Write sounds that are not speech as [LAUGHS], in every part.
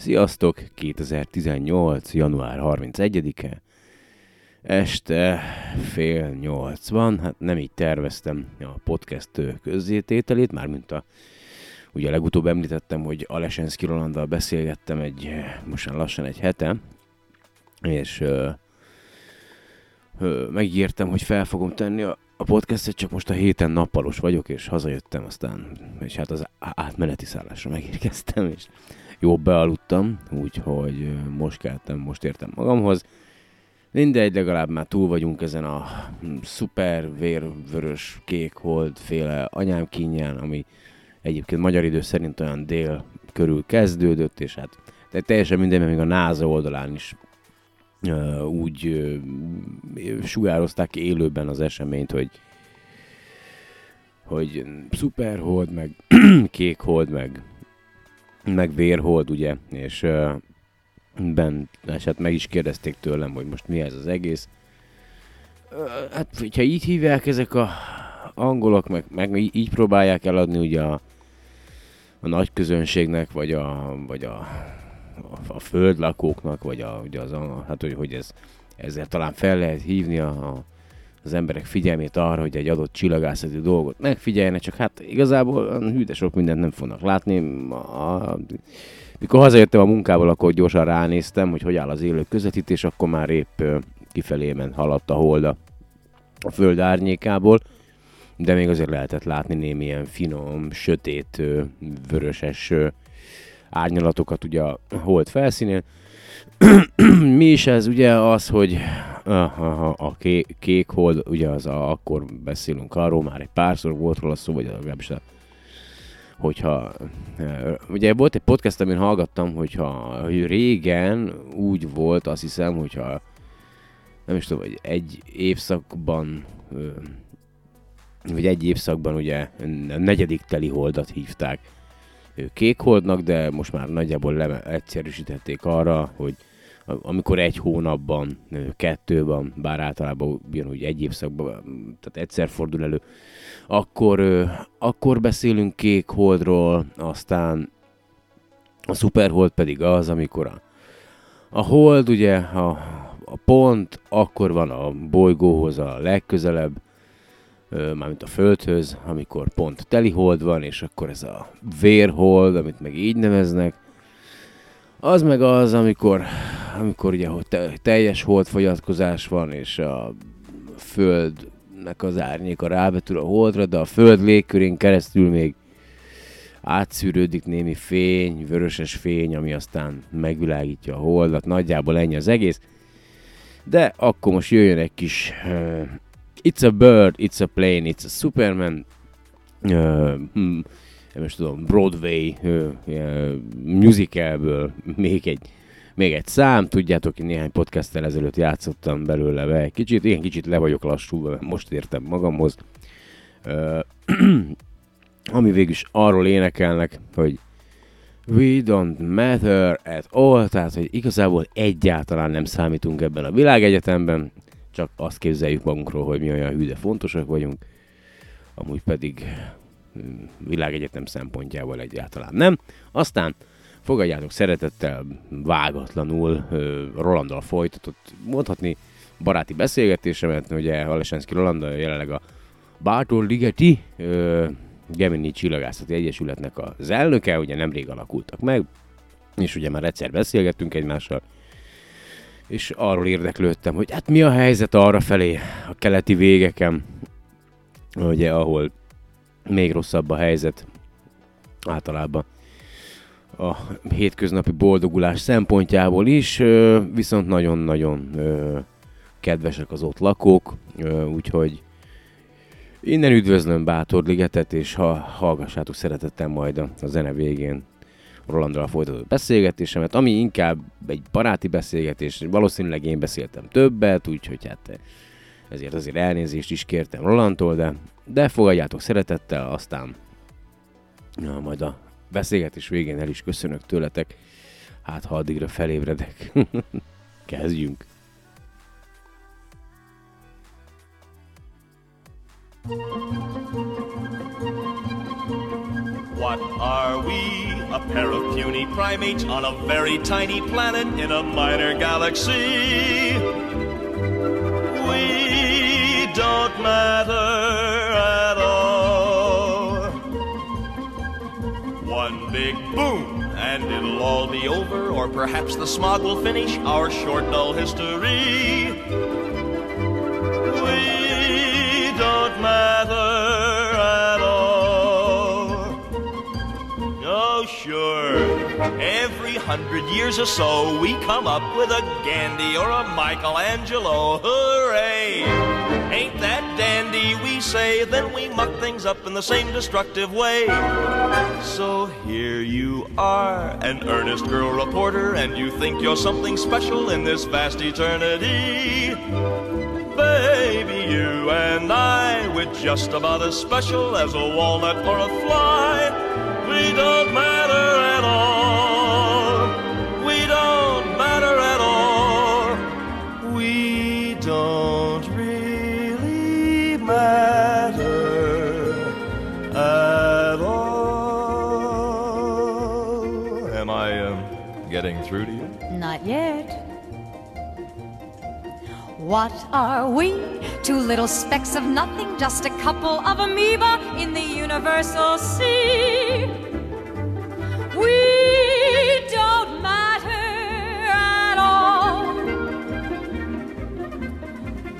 Sziasztok! 2018. január 31-e. Este fél nyolc van, hát nem így terveztem a podcast közzétételét, mármint a Ugye legutóbb említettem, hogy Alesensky Rolanddal beszélgettem egy, most lassan egy hete, és ö, ö, megígértem, hogy fel fogom tenni a, a podcastet, csak most a héten nappalos vagyok, és hazajöttem, aztán, és hát az átmeneti szállásra megérkeztem, és jó bealudtam, úgyhogy most keltem, most értem magamhoz. Mindegy, legalább már túl vagyunk ezen a szuper vérvörös kék hold féle anyám kínján, ami egyébként magyar idő szerint olyan dél körül kezdődött, és hát de teljesen minden, még a NASA oldalán is uh, úgy uh, sugározták élőben az eseményt, hogy hogy szuperhold, meg [CLEARS THROAT] kékhold, meg meg vérhold, ugye, és uh, ben, és hát meg is kérdezték tőlem, hogy most mi ez az egész. Uh, hát, hogyha így hívják ezek a angolok, meg, meg így próbálják eladni ugye a, a nagy közönségnek, vagy a, vagy a, a, a földlakóknak, vagy a, ugye az, hát hogy, hogy ez, ezzel talán fel lehet hívni a, a, az emberek figyelmét arra, hogy egy adott csillagászati dolgot megfigyeljenek, csak hát igazából hűde sok mindent nem fognak látni. Mikor hazajöttem a munkából, akkor gyorsan ránéztem, hogy hogy áll az élő közvetítés, akkor már épp kifelé ment, haladt a holda a föld árnyékából de még azért lehetett látni némi ilyen finom, sötét, vöröses árnyalatokat ugye a hold felszínén. [CLEARS THROAT] Mi is ez ugye az, hogy a, a, a kék, hold, ugye az a, akkor beszélünk arról, már egy párszor volt róla szó, vagy legalábbis a, hogyha, ugye volt egy podcast, amin hallgattam, hogyha hogy régen úgy volt, azt hiszem, hogyha nem is tudom, hogy egy évszakban vagy egy évszakban ugye a negyedik teli holdat hívták kék holdnak, de most már nagyjából le- egyszerűsítették arra, hogy amikor egy hónapban, kettő van, bár általában ugyanúgy egy évszakban, tehát egyszer fordul elő, akkor, akkor beszélünk kék holdról, aztán a superhold pedig az, amikor a, a hold ugye a, a pont akkor van a bolygóhoz a legközelebb, mármint a Földhöz, amikor pont teli hold van, és akkor ez a vérhold, amit meg így neveznek, az meg az, amikor, amikor ugye teljes holdfogyatkozás van, és a Földnek az árnyéka rávetül a holdra, de a Föld légkörén keresztül még átszűrődik némi fény, vöröses fény, ami aztán megvilágítja a holdat. Nagyjából ennyi az egész. De akkor most jöjjön egy kis It's a Bird, It's a Plane, It's a Superman, uh, hmm, most tudom, Broadway musicalből még egy, még egy szám, tudjátok, hogy néhány podcasttel ezelőtt játszottam belőle be egy kicsit, ilyen kicsit le vagyok lassú, most értem magamhoz. [CLEARS THROAT] Ami végülis arról énekelnek, hogy We don't matter at all, tehát hogy igazából egyáltalán nem számítunk ebben a világegyetemben, csak azt képzeljük magunkról, hogy mi olyan hűde fontosak vagyunk, amúgy pedig világegyetem szempontjából egyáltalán nem. Aztán fogadjátok szeretettel, vágatlanul Rolandal folytatott, mondhatni baráti beszélgetésemet, ugye Alesensky Roland jelenleg a Bátor Ligeti Gemini Csillagászati Egyesületnek az elnöke, ugye nemrég alakultak meg, és ugye már egyszer beszélgettünk egymással, és arról érdeklődtem, hogy hát mi a helyzet arra felé, a keleti végeken, ugye, ahol még rosszabb a helyzet általában a hétköznapi boldogulás szempontjából is, viszont nagyon-nagyon kedvesek az ott lakók, úgyhogy innen üdvözlöm Bátor Ligetet, és ha hallgassátok szeretettel majd a zene végén Rolandral folytatott beszélgetésemet, ami inkább egy baráti beszélgetés, valószínűleg én beszéltem többet, úgyhogy hát ezért azért elnézést is kértem Rolandtól, de, de fogadjátok szeretettel, aztán ja, majd a beszélgetés végén el is köszönök tőletek, hát ha addigra felébredek. [LAUGHS] Kezdjünk! What are we a pair of puny primates on a very tiny planet in a minor galaxy. We don't matter One big boom, and it'll all be over, or perhaps the smog will finish our short, dull history. We don't matter at all. Oh, sure. Every hundred years or so, we come up with a Gandhi or a Michelangelo. Hooray! Ain't that dandy, we say, then we muck things up in the same destructive way. So here you are, an earnest girl reporter, and you think you're something special in this vast eternity. Baby, you and I, we're just about as special as a walnut or a fly. We don't matter at all. Getting through to you? Not yet. What are we? Two little specks of nothing, just a couple of amoeba in the universal sea. We don't matter at all.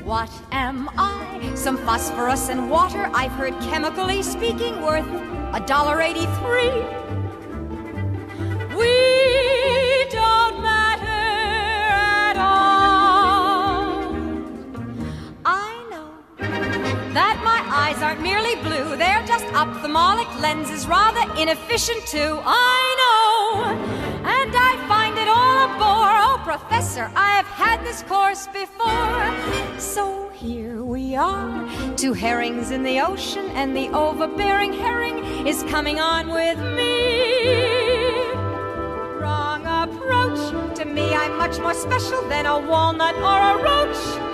What am I? Some phosphorus and water, I've heard chemically speaking, worth a dollar eighty-three. Just ophthalmic lenses, rather inefficient too. I know, and I find it all a bore. Oh, Professor, I've had this course before. So here we are, two herrings in the ocean, and the overbearing herring is coming on with me. Wrong approach. To me, I'm much more special than a walnut or a roach.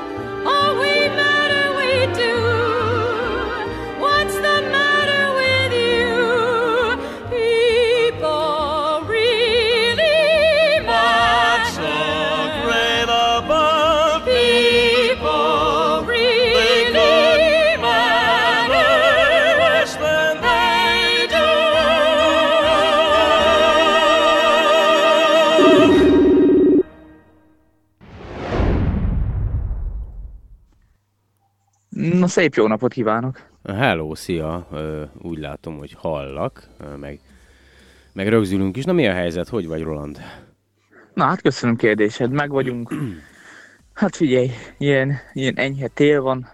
Na szép jó napot kívánok! Hello, szia! Úgy látom, hogy hallak, meg, meg rögzülünk is. Na mi a helyzet? Hogy vagy, Roland? Na hát köszönöm kérdésed, meg vagyunk. Hát figyelj, ilyen, ilyen enyhe tél van,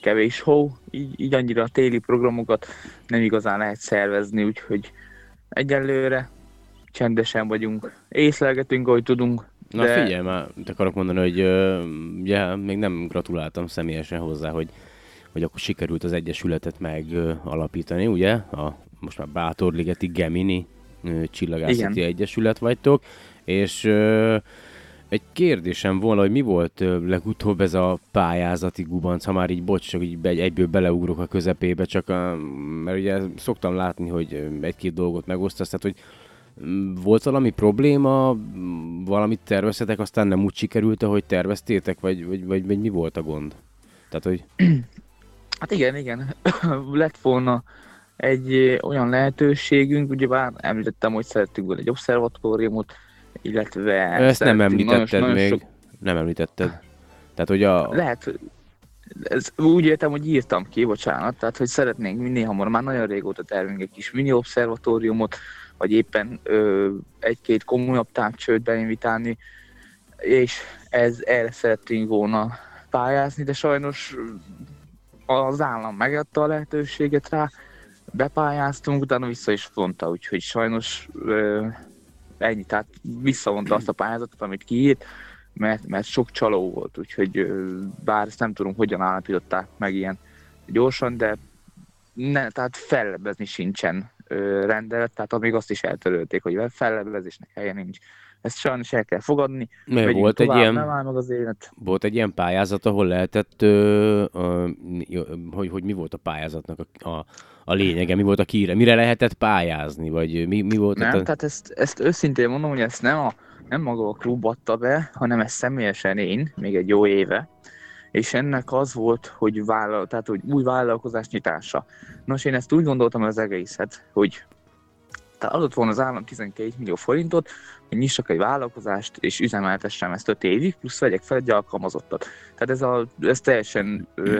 kevés hó, így, így annyira a téli programokat nem igazán lehet szervezni, úgyhogy egyelőre csendesen vagyunk, észlelgetünk, ahogy tudunk. Na de... figyelj már, te akarok mondani, hogy ö, ugye, még nem gratuláltam személyesen hozzá, hogy, hogy akkor sikerült az Egyesületet meg ö, alapítani, ugye? A most már Bátorligeti Gemini ö, Csillagászati Igen. Egyesület vagytok, és ö, egy kérdésem volna, hogy mi volt ö, legutóbb ez a pályázati gubanc, ha már így bocs, csak így egy, egyből beleugrok a közepébe, csak a, mert ugye szoktam látni, hogy egy-két dolgot megosztasz, tehát hogy volt valami probléma, valamit terveztetek, aztán nem úgy sikerült, ahogy terveztétek, vagy, vagy, vagy, vagy mi volt a gond? Tehát, hogy [CLEARS THROAT] Hát igen, igen, [CLEARS THROAT] lett volna egy olyan lehetőségünk, ugye már említettem, hogy szerettünk volna egy obszervatóriumot, illetve ezt nem nagyon- említetted nagyon még. sok- Nem említetted. Tehát, hogy a... Lehet, ez úgy értem, hogy írtam ki, bocsánat, tehát hogy szeretnénk minél hamarabb, már nagyon régóta tervünk egy kis mini obszervatóriumot, vagy éppen egy-két komolyabb távcsőt beinvitálni, és ez erre szerettünk volna pályázni, de sajnos az állam megadta a lehetőséget rá, bepályáztunk, utána vissza is vonta, úgyhogy sajnos ö, ennyi, tehát visszavonta azt a pályázatot, amit kiírt, mert, mert sok csaló volt, úgyhogy ö, bár ezt nem tudom, hogyan állapították meg ilyen gyorsan, de ne, tehát fellebbezni sincsen rendelet, tehát amíg azt is eltörölték, hogy fellebbezésnek helye nincs. Ezt sajnos el kell fogadni. Mert volt tovább, egy ilyen, Nem áll meg az élet. volt egy ilyen pályázat, ahol lehetett, ö, ö, hogy, hogy mi volt a pályázatnak a, a, a lényege, mi volt a kíre, mire lehetett pályázni, vagy mi, mi volt Nem, a... tehát ezt, ezt őszintén mondom, hogy ezt nem, a, nem maga a klub adta be, hanem ezt személyesen én, még egy jó éve, és ennek az volt, hogy, vállal, tehát, hogy új vállalkozás nyitása. Nos, én ezt úgy gondoltam az egészet, hogy tehát adott volna az állam 12 millió forintot, hogy nyissak egy vállalkozást, és üzemeltessem ezt 5 évig, plusz vegyek fel egy alkalmazottat. Tehát ez, a, ez teljesen ö,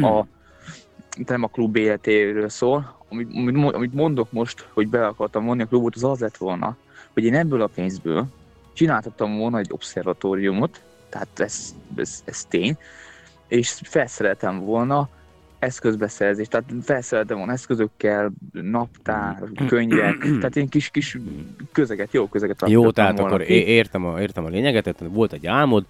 a, [CLEARS THROAT] nem a klub életéről szól. Amit, amit mo- amit mondok most, hogy be akartam vonni a klubot, az az lett volna, hogy én ebből a pénzből csináltattam volna egy obszervatóriumot, tehát ez, ez, ez tény, és felszereltem volna eszközbeszerzést, tehát felszereltem volna eszközökkel, naptár, könyvek, [CLEARS THROAT] tehát én kis-kis közeget, jó közeget Jó, tehát volna akkor ki. értem a, értem a lényeget, tehát volt egy álmod,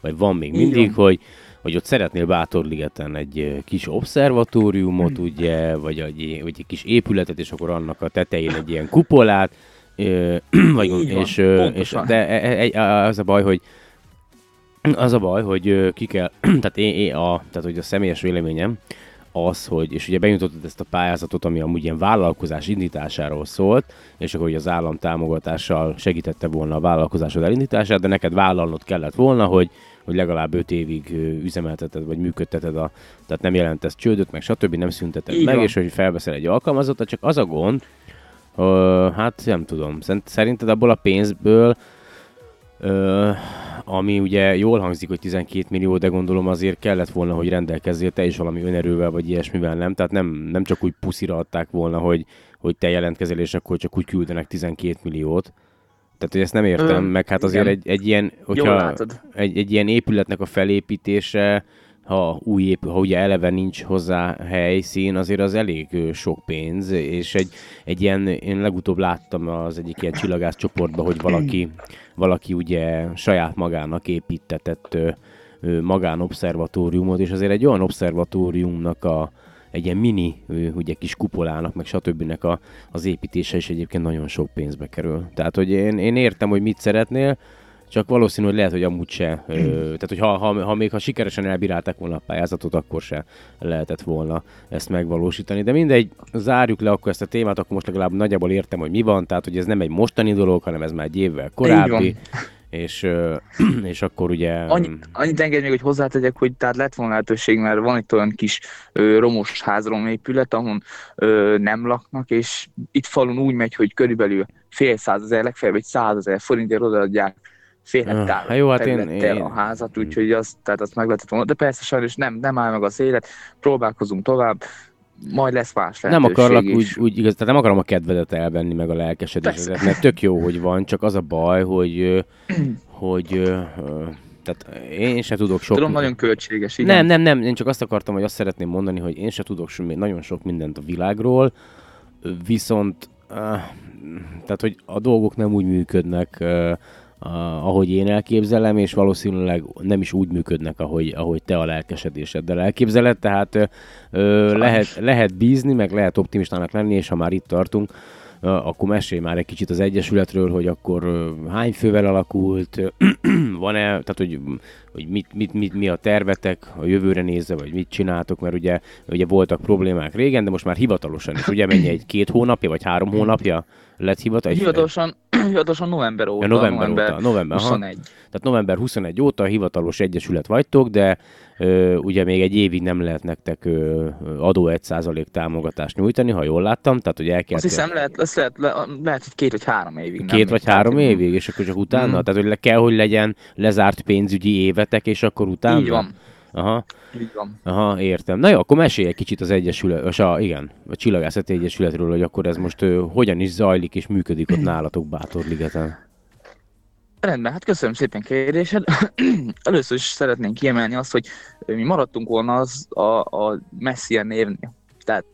vagy van még mindig, van. hogy, hogy ott szeretnél Bátorligeten egy ö, kis obszervatóriumot, ugye, vagy egy, vagy egy kis épületet, és akkor annak a tetején egy ilyen kupolát, ö, [CLEARS THROAT] vagy, Így van, és, és, pontosan. de e- e- e- az a baj, hogy az a baj, hogy ki kell, [CLEARS THROAT] tehát én, én a, tehát hogy a személyes véleményem az, hogy, és ugye benyújtottad ezt a pályázatot, ami amúgy ilyen vállalkozás indításáról szólt, és akkor ugye az állam támogatással segítette volna a vállalkozásod elindítását, de neked vállalnod kellett volna, hogy, hogy legalább 5 évig üzemelteted, vagy működteted a, tehát nem jelentesz csődöt, meg stb. nem szünteted meg, és hogy felveszel egy alkalmazottat, csak az a gond, ö, hát nem tudom, szerint- szerinted abból a pénzből Ö, ami ugye jól hangzik, hogy 12 millió, de gondolom azért kellett volna, hogy rendelkezzél te is valami önerővel, vagy ilyesmivel, nem? Tehát nem, nem csak úgy puszira adták volna, hogy, hogy te jelentkezel, és akkor csak úgy küldenek 12 milliót. Tehát, hogy ezt nem értem, Ö, meg hát azért igen. egy, egy ilyen, hogyha egy, egy ilyen épületnek a felépítése, ha új épül, ha ugye eleve nincs hozzá helyszín, azért az elég sok pénz, és egy, egy ilyen, én legutóbb láttam az egyik ilyen csillagász csoportban, hogy valaki, valaki ugye saját magának építetett magánobszervatóriumot, és azért egy olyan obszervatóriumnak a, egy ilyen mini, ugye kis kupolának, meg stb. A, az építése is egyébként nagyon sok pénzbe kerül. Tehát, hogy én, én értem, hogy mit szeretnél, csak valószínű, hogy lehet, hogy amúgy se. Ö, tehát, hogy ha, ha, ha még ha sikeresen elbírálták volna a pályázatot, akkor se lehetett volna ezt megvalósítani. De mindegy, zárjuk le akkor ezt a témát, akkor most legalább nagyjából értem, hogy mi van. Tehát, hogy ez nem egy mostani dolog, hanem ez már egy évvel korábbi. És, ö, [CLEARS THROAT] és akkor ugye... Annyit, annyit engedj még, hogy hozzátegyek, hogy tehát lett volna lehetőség, mert van itt olyan kis ö, romos házrom épület, ahol ö, nem laknak, és itt falun úgy megy, hogy körülbelül fél százezer, legfeljebb egy százezer forintért odaadják fél Ah, hektár hát jó, hát én- én- a házat, úgyhogy az, tehát azt meg lehetett volna. De persze sajnos nem, nem áll meg az élet, próbálkozunk tovább, majd lesz más nem akarlak is. úgy, úgy igaz, tehát nem akarom a kedvedet elvenni, meg a lelkesedésedet, mert tök jó, hogy van, csak az a baj, hogy, [CLEARS THROAT] hogy ö, tehát én se tudok sok... Tudom, nagyon költséges, igen. Nem, nem, nem, én csak azt akartam, hogy azt szeretném mondani, hogy én se tudok nagyon sok mindent a világról, viszont tehát, hogy a dolgok nem úgy működnek, uh, ahogy én elképzelem, és valószínűleg nem is úgy működnek, ahogy, ahogy te a lelkesedéseddel elképzeled, tehát ö, lehet, lehet bízni, meg lehet optimistának lenni, és ha már itt tartunk, akkor mesélj már egy kicsit az Egyesületről, hogy akkor hány fővel alakult, [CLEARS THROAT] van-e, tehát hogy, hogy mit, mit, mit, mi a tervetek a jövőre nézve, vagy mit csináltok, mert ugye, ugye voltak problémák régen, de most már hivatalosan is, ugye mennyi egy két hónapja, vagy három hónapja lett hivatalos? Hivatalosan, [CLEARS THROAT] hivatalosan november óta, Ja, november, óta, november, aha. 21. Tehát november 21 óta hivatalos egyesület vagytok, de ö, ugye még egy évig nem lehet nektek ö, adó 1% támogatást nyújtani, ha jól láttam, tehát hogy el kell... Azt hiszem, lehet, azt lehet, le, lehet, hogy két vagy három évig. nem? Két vagy Tehát, három hogy- évig, és akkor csak utána? Mhm. Tehát, hogy le kell, hogy legyen lezárt pénzügyi évetek, és akkor utána? Így van, Aha, így van. aha, értem. Na jó, akkor mesélj egy kicsit az Egyesület, a, igen, a Csillagászati Egyesületről, hogy akkor ez most ö, hogyan is zajlik és működik ott nálatok Bátorligeten. Rendben, hát köszönöm szépen kérdésed. [CLEARS THROAT] Először is szeretnénk kiemelni azt, hogy mi maradtunk volna az a, a Messier névnél. Tehát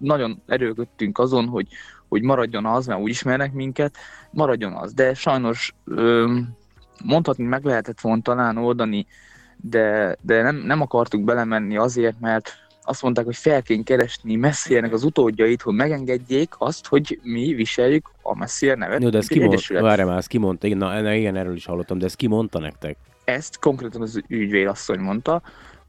nagyon erőködtünk azon, hogy, hogy maradjon az, mert úgy ismernek minket, maradjon az. De sajnos mondhatni meg lehetett volna talán oldani, de, de nem, nem akartuk belemenni azért, mert azt mondták, hogy fel kéne keresni Messiernek az utódjait, hogy megengedjék azt, hogy mi viseljük a Messier nevet. Jó, de ezt mint ki egy mondta? egyesület. Várjál már, ezt ki mondta? Igen, na, igen, erről is hallottam, de ezt ki mondta nektek? Ezt konkrétan az ügyvédasszony mondta,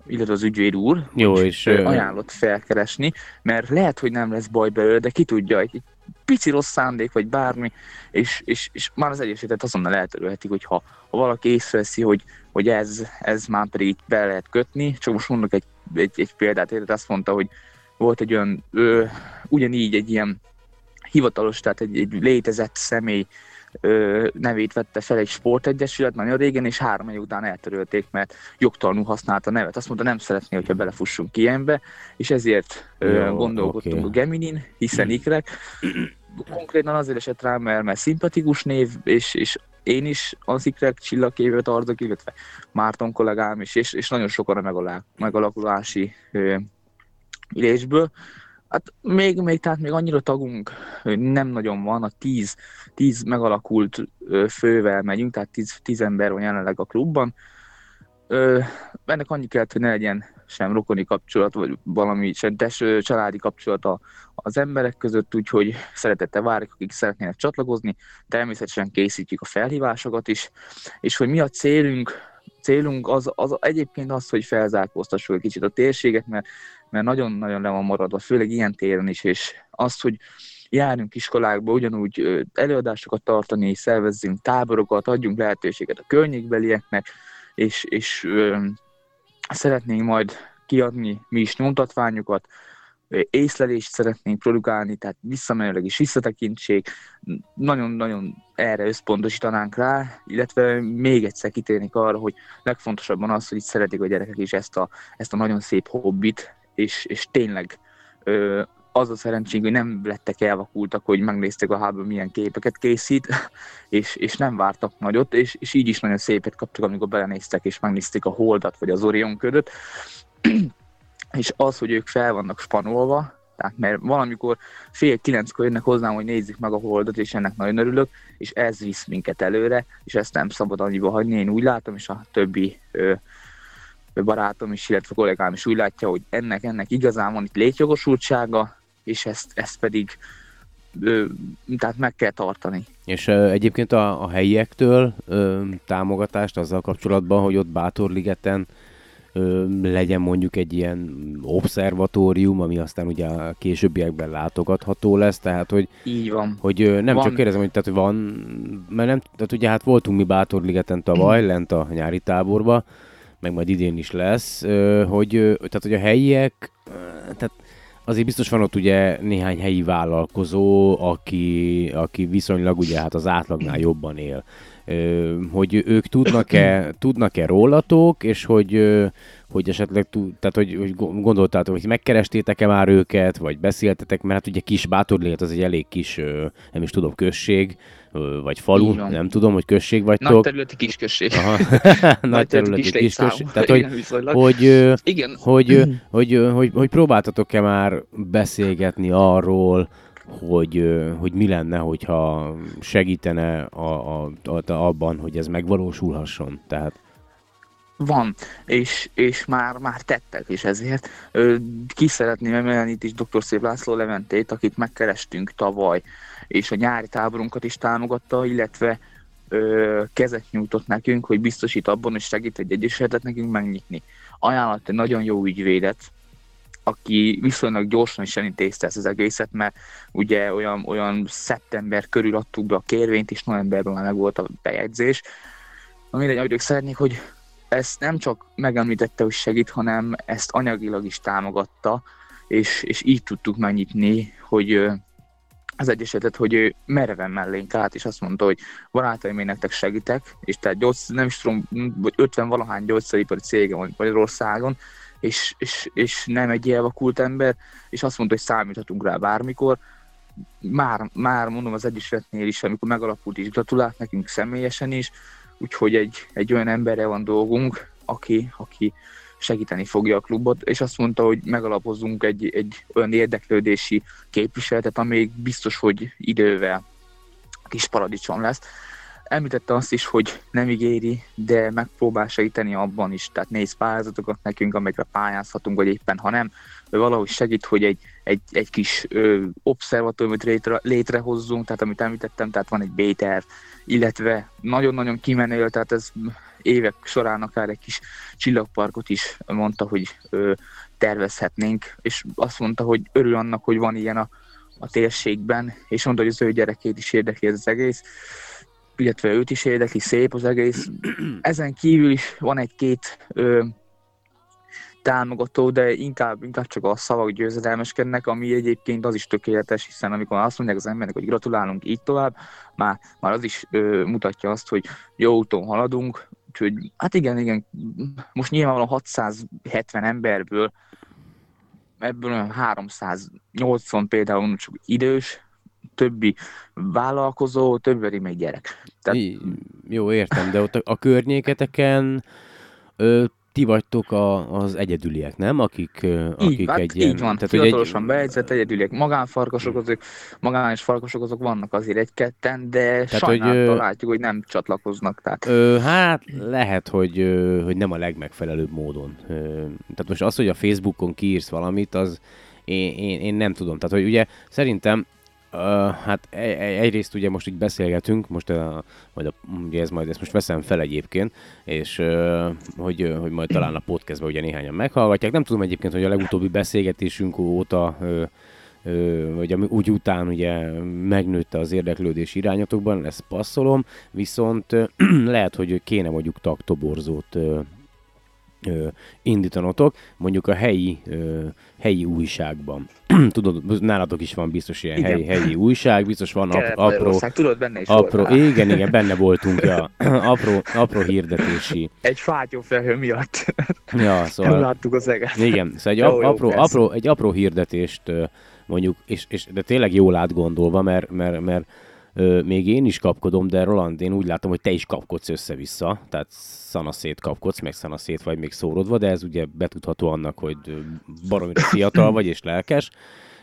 illetve az ügyvéd úr, Jó, és... ajánlott felkeresni, mert lehet, hogy nem lesz baj belőle, de ki tudja, egy pici rossz szándék, vagy bármi, és, és, és már az Egyesületet azonnal eltörölhetik, hogy ha, valaki észreveszi, hogy, hogy ez, ez már pedig itt be lehet kötni, csak most mondok egy, egy, egy példát, érted? azt mondta, hogy volt egy olyan, ö, ugyanígy egy ilyen hivatalos, tehát egy, egy létezett személy ö, nevét vette fel egy sportegyesület nagyon régen, és három év után eltörölték, mert jogtalanul használta a nevet. Azt mondta, nem szeretné, hogyha belefussunk ilyenbe, és ezért ö, Jó, gondolkodtunk oké. a Geminin, hiszen ikrek. Konkrétan azért esett rám, mert, mert szimpatikus név, és, és én is az ikrek csillagkévet tartok, illetve Márton kollégám is, és, és nagyon sokan a megalakulási ö, ülésből. Hát még, még, tehát még annyira tagunk nem nagyon van, a tíz, tíz megalakult fővel megyünk, tehát tíz, tíz ember van jelenleg a klubban. Ö, ennek annyi kellett, hogy ne legyen sem rokoni kapcsolat, vagy valami sem tes, családi kapcsolat a, az emberek között, úgyhogy szeretettel várjuk, akik szeretnének csatlakozni. Természetesen készítjük a felhívásokat is, és hogy mi a célunk, célunk az, az egyébként az, hogy felzárkóztassuk egy kicsit a térséget, mert, mert nagyon-nagyon le van maradva, főleg ilyen téren is, és azt, hogy járjunk iskolákba, ugyanúgy előadásokat tartani, szervezzünk táborokat, adjunk lehetőséget a környékbelieknek, és, és szeretnénk majd kiadni mi is nyomtatványokat, észlelést szeretnénk produkálni, tehát visszamenőleg is visszatekintsék, nagyon-nagyon erre összpontosítanánk rá, illetve még egyszer kitérnék arra, hogy legfontosabban az, hogy itt szeretik a gyerekek is ezt a, ezt a nagyon szép hobbit, és, és tényleg ö, az a szerencsénk, hogy nem lettek elvakultak, hogy megnéztek a háború milyen képeket készít, [LAUGHS] és, és nem vártak nagyot, és, és így is nagyon szépet kaptak, amikor belenéztek, és megnézték a Holdat, vagy az Orion ködöt. [CLEARS THROAT] és az, hogy ők fel vannak spanolva, tehát mert valamikor fél kilenckor jönnek hozzám, hogy nézzük meg a Holdat, és ennek nagyon örülök, és ez visz minket előre, és ezt nem szabad annyiba hagyni, én úgy látom, és a többi ö, barátom is, illetve kollégám is úgy látja, hogy ennek, ennek igazán van itt létjogosultsága, és ezt, ezt pedig ö, tehát meg kell tartani. És ö, egyébként a, a helyiektől ö, támogatást azzal kapcsolatban, hogy ott Bátorligeten ö, legyen mondjuk egy ilyen obszervatórium, ami aztán ugye a későbbiekben látogatható lesz, tehát hogy, Így van. hogy ö, nem Van. csak kérdezem, hogy, tehát, hogy van, mert nem, tehát ugye hát voltunk mi Bátorligeten tavaly, lent a nyári táborba, meg majd idén is lesz, hogy, tehát, hogy a helyiek, tehát azért biztos van ott ugye néhány helyi vállalkozó, aki, aki viszonylag ugye hát az átlagnál jobban él. Hogy ők tudnak-e, [CLEARS THROAT] tudnak-e rólatok, és hogy, hogy esetleg, tehát hogy, hogy gondoltátok, hogy megkerestétek-e már őket, vagy beszéltetek, mert hát ugye kis Bátorliget az egy elég kis, nem is tudom, község, vagy falu, nem tudom, hogy község Nagy vagytok. területi kisközség. Aha. Nagy területi kis [LAUGHS] létszámú. község. Tehát, hogy, Igen, hogy, Igen, hogy, hogy, ö, hogy, hogy próbáltatok-e már beszélgetni arról, hogy, hogy mi lenne, hogyha segítene a, a, a, abban, hogy ez megvalósulhasson. Tehát Van, és, és már, már tettek is ezért. Ö, Ki szeretném emelni itt is dr. Szép László Leventét, akit megkerestünk tavaly, és a nyári táborunkat is támogatta, illetve ö, kezet nyújtott nekünk, hogy biztosít abban, hogy segít egy egyesületet nekünk megnyitni. Ajánlott egy nagyon jó ügyvédet, aki viszonylag gyorsan is elintézte ezt az egészet, mert ugye olyan, olyan szeptember körül adtuk be a kérvényt, és novemberben már meg volt a bejegyzés. Na mindegy, ők szeretnék, hogy ezt nem csak megemlítette, hogy segít, hanem ezt anyagilag is támogatta, és, és így tudtuk megnyitni, hogy az Egyesületet, hogy ő mereven mellénk állt, és azt mondta, hogy barátaim, én nektek segítek, és tehát gyógyszer, nem is tudom, vagy 50 valahány gyógyszeripari cége van Magyarországon, és, és, és nem egy elvakult ember, és azt mondta, hogy számíthatunk rá bármikor. Már, már mondom az Egyesületnél is, amikor megalakult is, gratulált nekünk személyesen is, úgyhogy egy, egy olyan emberre van dolgunk, aki, aki segíteni fogja a klubot, és azt mondta, hogy megalapozzunk egy, egy olyan érdeklődési képviseletet, ami biztos, hogy idővel kis paradicsom lesz. Említette azt is, hogy nem ígéri, de megpróbál segíteni abban is, tehát néz pályázatokat nekünk, amikre pályázhatunk, vagy éppen ha nem, valahogy segít, hogy egy, egy, egy kis ö, obszervatóriumot létre, létrehozzunk, tehát amit említettem, tehát van egy B-terv, illetve nagyon-nagyon kimenő, tehát ez évek során akár egy kis csillagparkot is mondta, hogy ö, tervezhetnénk, és azt mondta, hogy örül annak, hogy van ilyen a, a térségben, és mondta, hogy az ő gyerekét is érdekli ez az egész, illetve őt is érdekli, szép az egész. Ezen kívül is van egy-két támogató, de inkább, inkább csak a szavak győzedelmeskednek, ami egyébként az is tökéletes, hiszen amikor azt mondják az embernek, hogy gratulálunk így tovább, már, már az is ö, mutatja azt, hogy jó úton haladunk, úgyhogy hát igen, igen, most nyilvánvalóan 670 emberből ebből olyan 380 például csak idős, többi vállalkozó, többi még gyerek. Tehát... Jó, értem, de ott a, környéketeken ti vagytok a, az egyedüliek, nem? Akik, akik így, hát egy ilyen... Így van, tehát, fiatalosan egy... bejegyzett egyedüliek. Magánfarkasok, azok, magános farkasok azok vannak azért egy-ketten, de tehát, sajnálattal hogy, látjuk, hogy nem csatlakoznak. Tehát. Ö, hát lehet, hogy, hogy nem a legmegfelelőbb módon. Tehát most az, hogy a Facebookon kiírsz valamit, az én, én, én nem tudom. Tehát, hogy ugye szerintem Uh, hát egyrészt ugye most így beszélgetünk, most a, majd a, ugye ez majd ezt most veszem fel egyébként, és hogy, hogy majd talán a podcastban ugye néhányan meghallgatják. Nem tudom egyébként, hogy a legutóbbi beszélgetésünk óta uh, vagy úgy után ugye megnőtte az érdeklődés irányatokban, ezt passzolom, viszont [CLEARS THROAT] lehet, hogy kéne mondjuk taktoborzót ö, indítanotok, mondjuk a helyi, ö, helyi újságban. [CLEARS THROAT] Tudod, nálatok is van biztos ilyen helyi, helyi újság, biztos van ap, apró... Tudod, benne is apró, volt, igen, igen, benne voltunk, ja. [CLEARS THROAT] apró, apró hirdetési. Egy fátyófelhő miatt. ja, [LAUGHS] szóval... Nem láttuk az eget. Igen, szóval egy, jó, apró, jó, apró, egy apró hirdetést mondjuk, és, és de tényleg jól átgondolva, mert, mert, mert még én is kapkodom, de Roland, én úgy látom, hogy te is kapkodsz össze-vissza, tehát szanaszét kapkodsz, meg szanaszét vagy még szórodva, de ez ugye betudható annak, hogy baromira fiatal vagy és lelkes.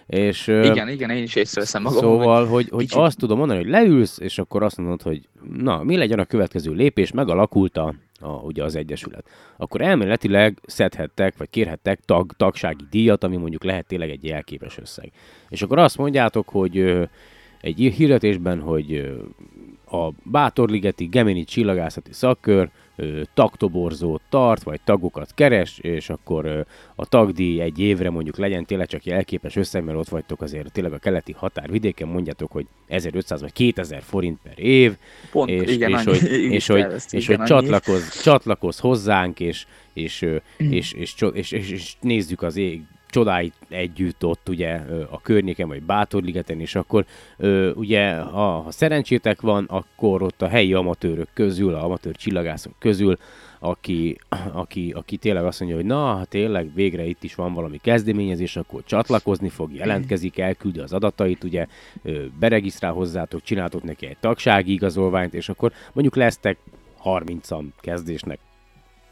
És, igen, igen, én is észreveszem magam. Szóval, hogy, hogy kicsit... azt tudom mondani, hogy leülsz, és akkor azt mondod, hogy na, mi legyen a következő lépés, megalakult a, a, ugye az Egyesület. Akkor elméletileg szedhettek, vagy kérhettek tag, tagsági díjat, ami mondjuk lehet tényleg egy jelképes összeg. És akkor azt mondjátok, hogy egy hirdetésben, hogy a Bátorligeti Gemini csillagászati szakkör tagtoborzót tart, vagy tagokat keres, és akkor a tagdíj egy évre mondjuk legyen tényleg csak elképes összeg, mert ott vagytok azért tényleg a keleti határvidéken, mondjátok, hogy 1500 vagy 2000 forint per év, Pont, és, igen, és, annyi, hogy, és, hogy, és hogy csatlakoz, csatlakoz hozzánk, és, és, és, és, és, és, és nézzük az ég csodáit együtt ott ugye a környéken, vagy Bátorligeten, és akkor ugye ha, ha szerencsétek van, akkor ott a helyi amatőrök közül, a amatőr csillagászok közül, aki, aki, aki tényleg azt mondja, hogy na, ha tényleg végre itt is van valami kezdeményezés, akkor csatlakozni fog, jelentkezik, elküldi az adatait, ugye beregisztrál hozzátok, csináltok neki egy tagsági igazolványt, és akkor mondjuk lesztek 30-an kezdésnek,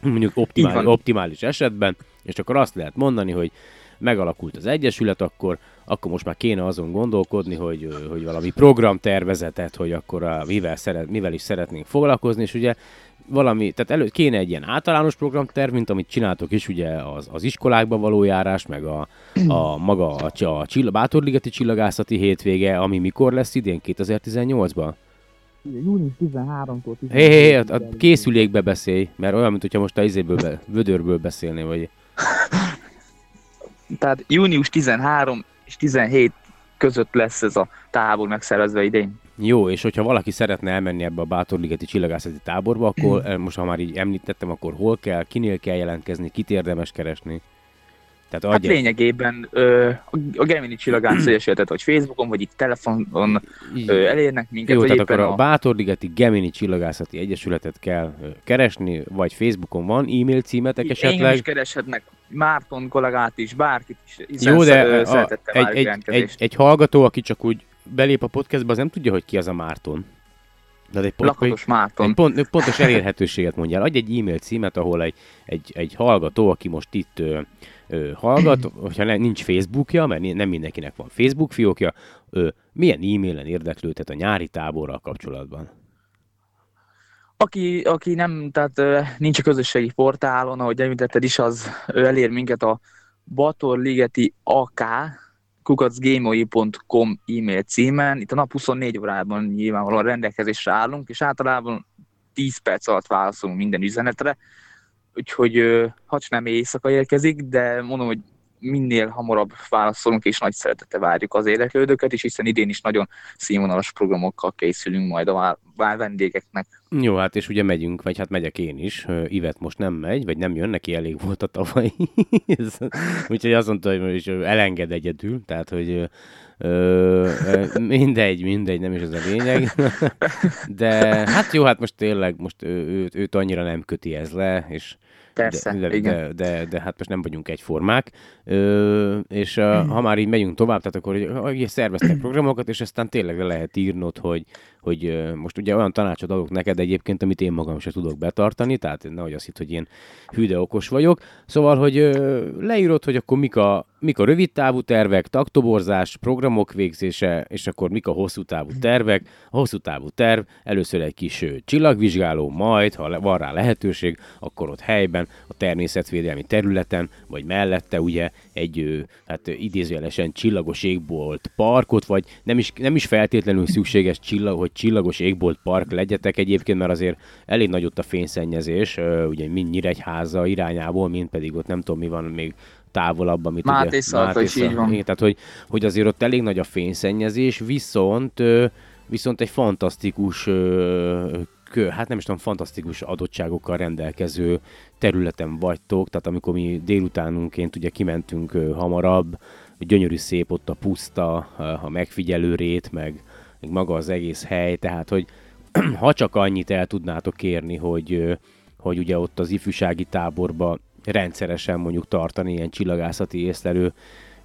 mondjuk optimál, optimális esetben, és akkor azt lehet mondani, hogy megalakult az Egyesület, akkor, akkor most már kéne azon gondolkodni, hogy, hogy valami programtervezetet, hogy akkor a, mivel, szeret, mivel is szeretnénk foglalkozni, és ugye valami, tehát előtt kéne egy ilyen általános programterv, mint amit csináltok is, ugye az, az iskolákba való járás, meg a, a maga a, a Csill- Bátorligeti csillagászati hétvége, ami mikor lesz idén, 2018-ban? Június 13-tól Hé, hé, hé, a, a készülékbe beszélj, mert olyan, mint hogyha most a izéből, be, vödörből beszélnél, vagy... [LAUGHS] Tehát június 13 és 17 között lesz ez a tábor megszervezve idén. Jó, és hogyha valaki szeretne elmenni ebbe a Bátorligeti csillagászati táborba, akkor eh, most ha már így említettem, akkor hol kell, kinél kell jelentkezni, kit érdemes keresni? Tehát hát adja... lényegében ö, a Gemini Csillagász [CLEARS THROAT] Egyesületet, vagy Facebookon, vagy itt telefonon ö, elérnek minket. Jó, tehát akkor a, a Bátorligeti Gemini Csillagászati Egyesületet kell ö, keresni, vagy Facebookon van e-mail címetek esetleg. Engem is kereshetnek, Márton kollégát is, bárkit is. Jó, de a, egy, egy, egy, egy, hallgató, aki csak úgy belép a podcastba, az nem tudja, hogy ki az a Márton. De egy pont, Lakatos Márton. Egy pont, pontos elérhetőséget mondjál. Adj egy e-mail címet, ahol egy, egy, egy hallgató, aki most itt ö, ö, hallgat, hogyha ne, nincs Facebookja, mert nem mindenkinek van Facebook fiókja, ö, milyen e-mailen érdeklődhet a nyári táborral kapcsolatban? Aki, aki nem, tehát ö, nincs a közösségi portálon, ahogy említetted is, az ő elér minket a batorligeti ak kukacgamoi.com e-mail címen. Itt a nap 24 órában nyilvánvalóan rendelkezésre állunk, és általában 10 perc alatt válaszolunk minden üzenetre, úgyhogy ha nem éjszaka érkezik, de mondom, hogy minél hamarabb válaszolunk, és nagy szeretete várjuk az érdeklődőket, és hiszen idén is nagyon színvonalas programokkal készülünk majd a vendégeknek. Jó, hát és ugye megyünk, vagy hát megyek én is. Ivet most nem megy, vagy nem jön, neki elég volt a tavaly. [LAUGHS] Úgyhogy azt mondta, hogy elenged egyedül, tehát hogy Ö, mindegy, mindegy, nem is ez a lényeg. [LAUGHS] De hát jó, hát most tényleg most ő, őt, őt annyira nem köti ez le, és Persze, de, igen. De, de, de, hát most nem vagyunk egyformák, Ö, és uh, ha már így megyünk tovább, tehát akkor hogy szerveztek programokat, és aztán tényleg le lehet írnod, hogy, hogy most ugye olyan tanácsot adok neked egyébként, amit én magam sem tudok betartani, tehát nehogy azt hitt, hogy én hűde okos vagyok. Szóval, hogy leírod, hogy akkor mik a, mik a rövid távú tervek, taktoborzás, programok végzése, és akkor mik a hosszú távú tervek. A hosszú távú terv először egy kis csillagvizsgáló, majd, ha van rá lehetőség, akkor ott helyben, a természetvédelmi területen, vagy mellette ugye egy hát idézőjelesen csillagos égbolt parkot, vagy nem is, nem is feltétlenül szükséges csillag, hogy csillagos égbolt park legyetek egyébként, mert azért elég nagy ott a fényszennyezés, ugye mind Nyíregyháza irányából, mind pedig ott nem tudom mi van még távolabb, amit Máté ugye... Máté is így van. Tehát, hogy, hogy azért ott elég nagy a fényszennyezés, viszont viszont egy fantasztikus hát nem is tudom, fantasztikus adottságokkal rendelkező területen vagytok, tehát amikor mi délutánunként ugye kimentünk hamarabb, gyönyörű szép ott a puszta, a megfigyelő rét, meg, meg maga az egész hely, tehát hogy [CLEARS THROAT] ha csak annyit el tudnátok kérni, hogy, hogy ugye ott az ifjúsági táborba rendszeresen mondjuk tartani ilyen csillagászati észlelő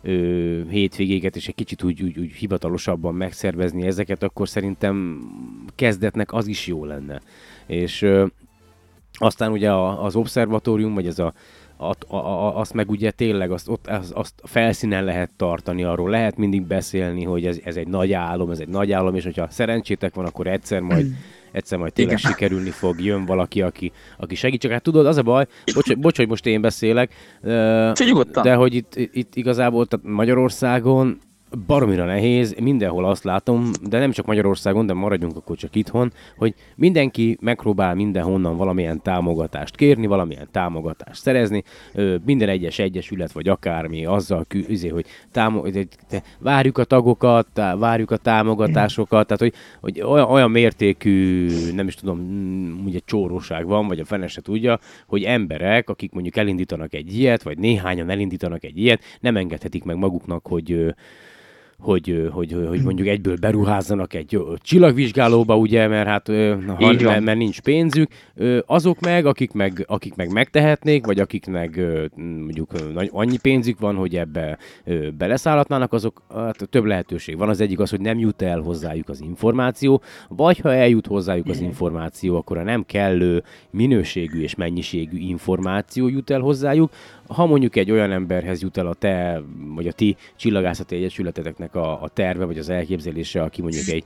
ö, hétvégéket, és egy kicsit úgy, úgy, úgy hivatalosabban megszervezni ezeket, akkor szerintem kezdetnek az is jó lenne. És ö, aztán ugye az obszervatórium, vagy ez a, a, a, azt meg ugye tényleg azt, ott, azt, azt felszínen lehet tartani, arról lehet mindig beszélni, hogy ez, ez egy nagy álom, ez egy nagy álom, és hogyha szerencsétek van, akkor egyszer majd [CLEARS THROAT] egyszer majd tényleg Igen. sikerülni fog, jön valaki, aki, aki segít. Csak hát tudod, az a baj, bocs, bocs hogy most én beszélek, de hogy itt, itt igazából tehát Magyarországon baromira nehéz, mindenhol azt látom, de nem csak Magyarországon, de maradjunk akkor csak itthon, hogy mindenki megpróbál mindenhonnan valamilyen támogatást kérni, valamilyen támogatást szerezni, minden egyes egyesület, vagy akármi azzal küzdi, hogy támo- várjuk a tagokat, várjuk a támogatásokat, tehát hogy, hogy olyan, olyan mértékű, nem is tudom, mm, ugye csóróság van, vagy a fene se tudja, hogy emberek, akik mondjuk elindítanak egy ilyet, vagy néhányan elindítanak egy ilyet, nem engedhetik meg maguknak, hogy hogy, hogy, hogy mondjuk egyből beruházzanak egy csillagvizsgálóba, ugye, mert hát ha, mert, mert nincs pénzük, azok meg, akik meg, akik meg megtehetnék, vagy akiknek mondjuk annyi pénzük van, hogy ebbe beleszállhatnának, azok hát több lehetőség van. Az egyik az, hogy nem jut el hozzájuk az információ, vagy ha eljut hozzájuk az információ, akkor a nem kellő minőségű és mennyiségű információ jut el hozzájuk, ha mondjuk egy olyan emberhez jut el a te, vagy a ti csillagászati egyesületeteknek a, a terve, vagy az elképzelése, aki mondjuk egy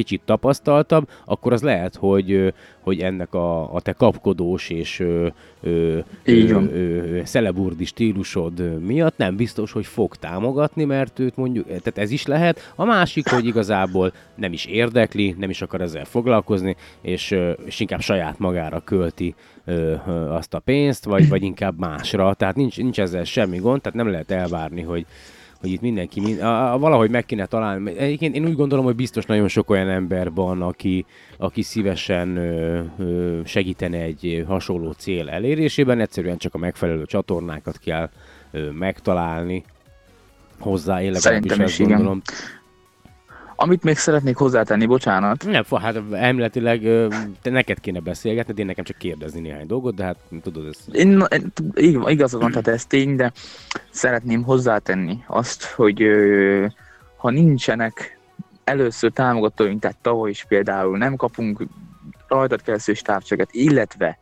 kicsit tapasztaltabb, akkor az lehet, hogy, hogy ennek a, a te kapkodós és ö, ö, ö, ö, szeleburdi stílusod miatt nem biztos, hogy fog támogatni, mert őt mondjuk, tehát ez is lehet. A másik, hogy igazából nem is érdekli, nem is akar ezzel foglalkozni, és, és inkább saját magára költi ö, ö, azt a pénzt, vagy, vagy inkább másra. Tehát nincs, nincs ezzel semmi gond, tehát nem lehet elvárni, hogy, hogy itt mindenki, mind, a, a, valahogy meg kéne találni. Egyébként én úgy gondolom, hogy biztos nagyon sok olyan ember van, aki, aki szívesen ö, ö, segítene egy hasonló cél elérésében, egyszerűen csak a megfelelő csatornákat kell ö, megtalálni hozzá, én legalábbis ezt gondolom. Igen. Amit még szeretnék hozzátenni, bocsánat. Nem, hát emletileg te neked kéne beszélgetni, de én nekem csak kérdezni néhány dolgot, de hát tudod ez. Én, igazad van, tehát ez tény, de szeretném hozzátenni azt, hogy ha nincsenek először támogatóink, tehát tavaly is például nem kapunk rajtad keresztül távcsöket, illetve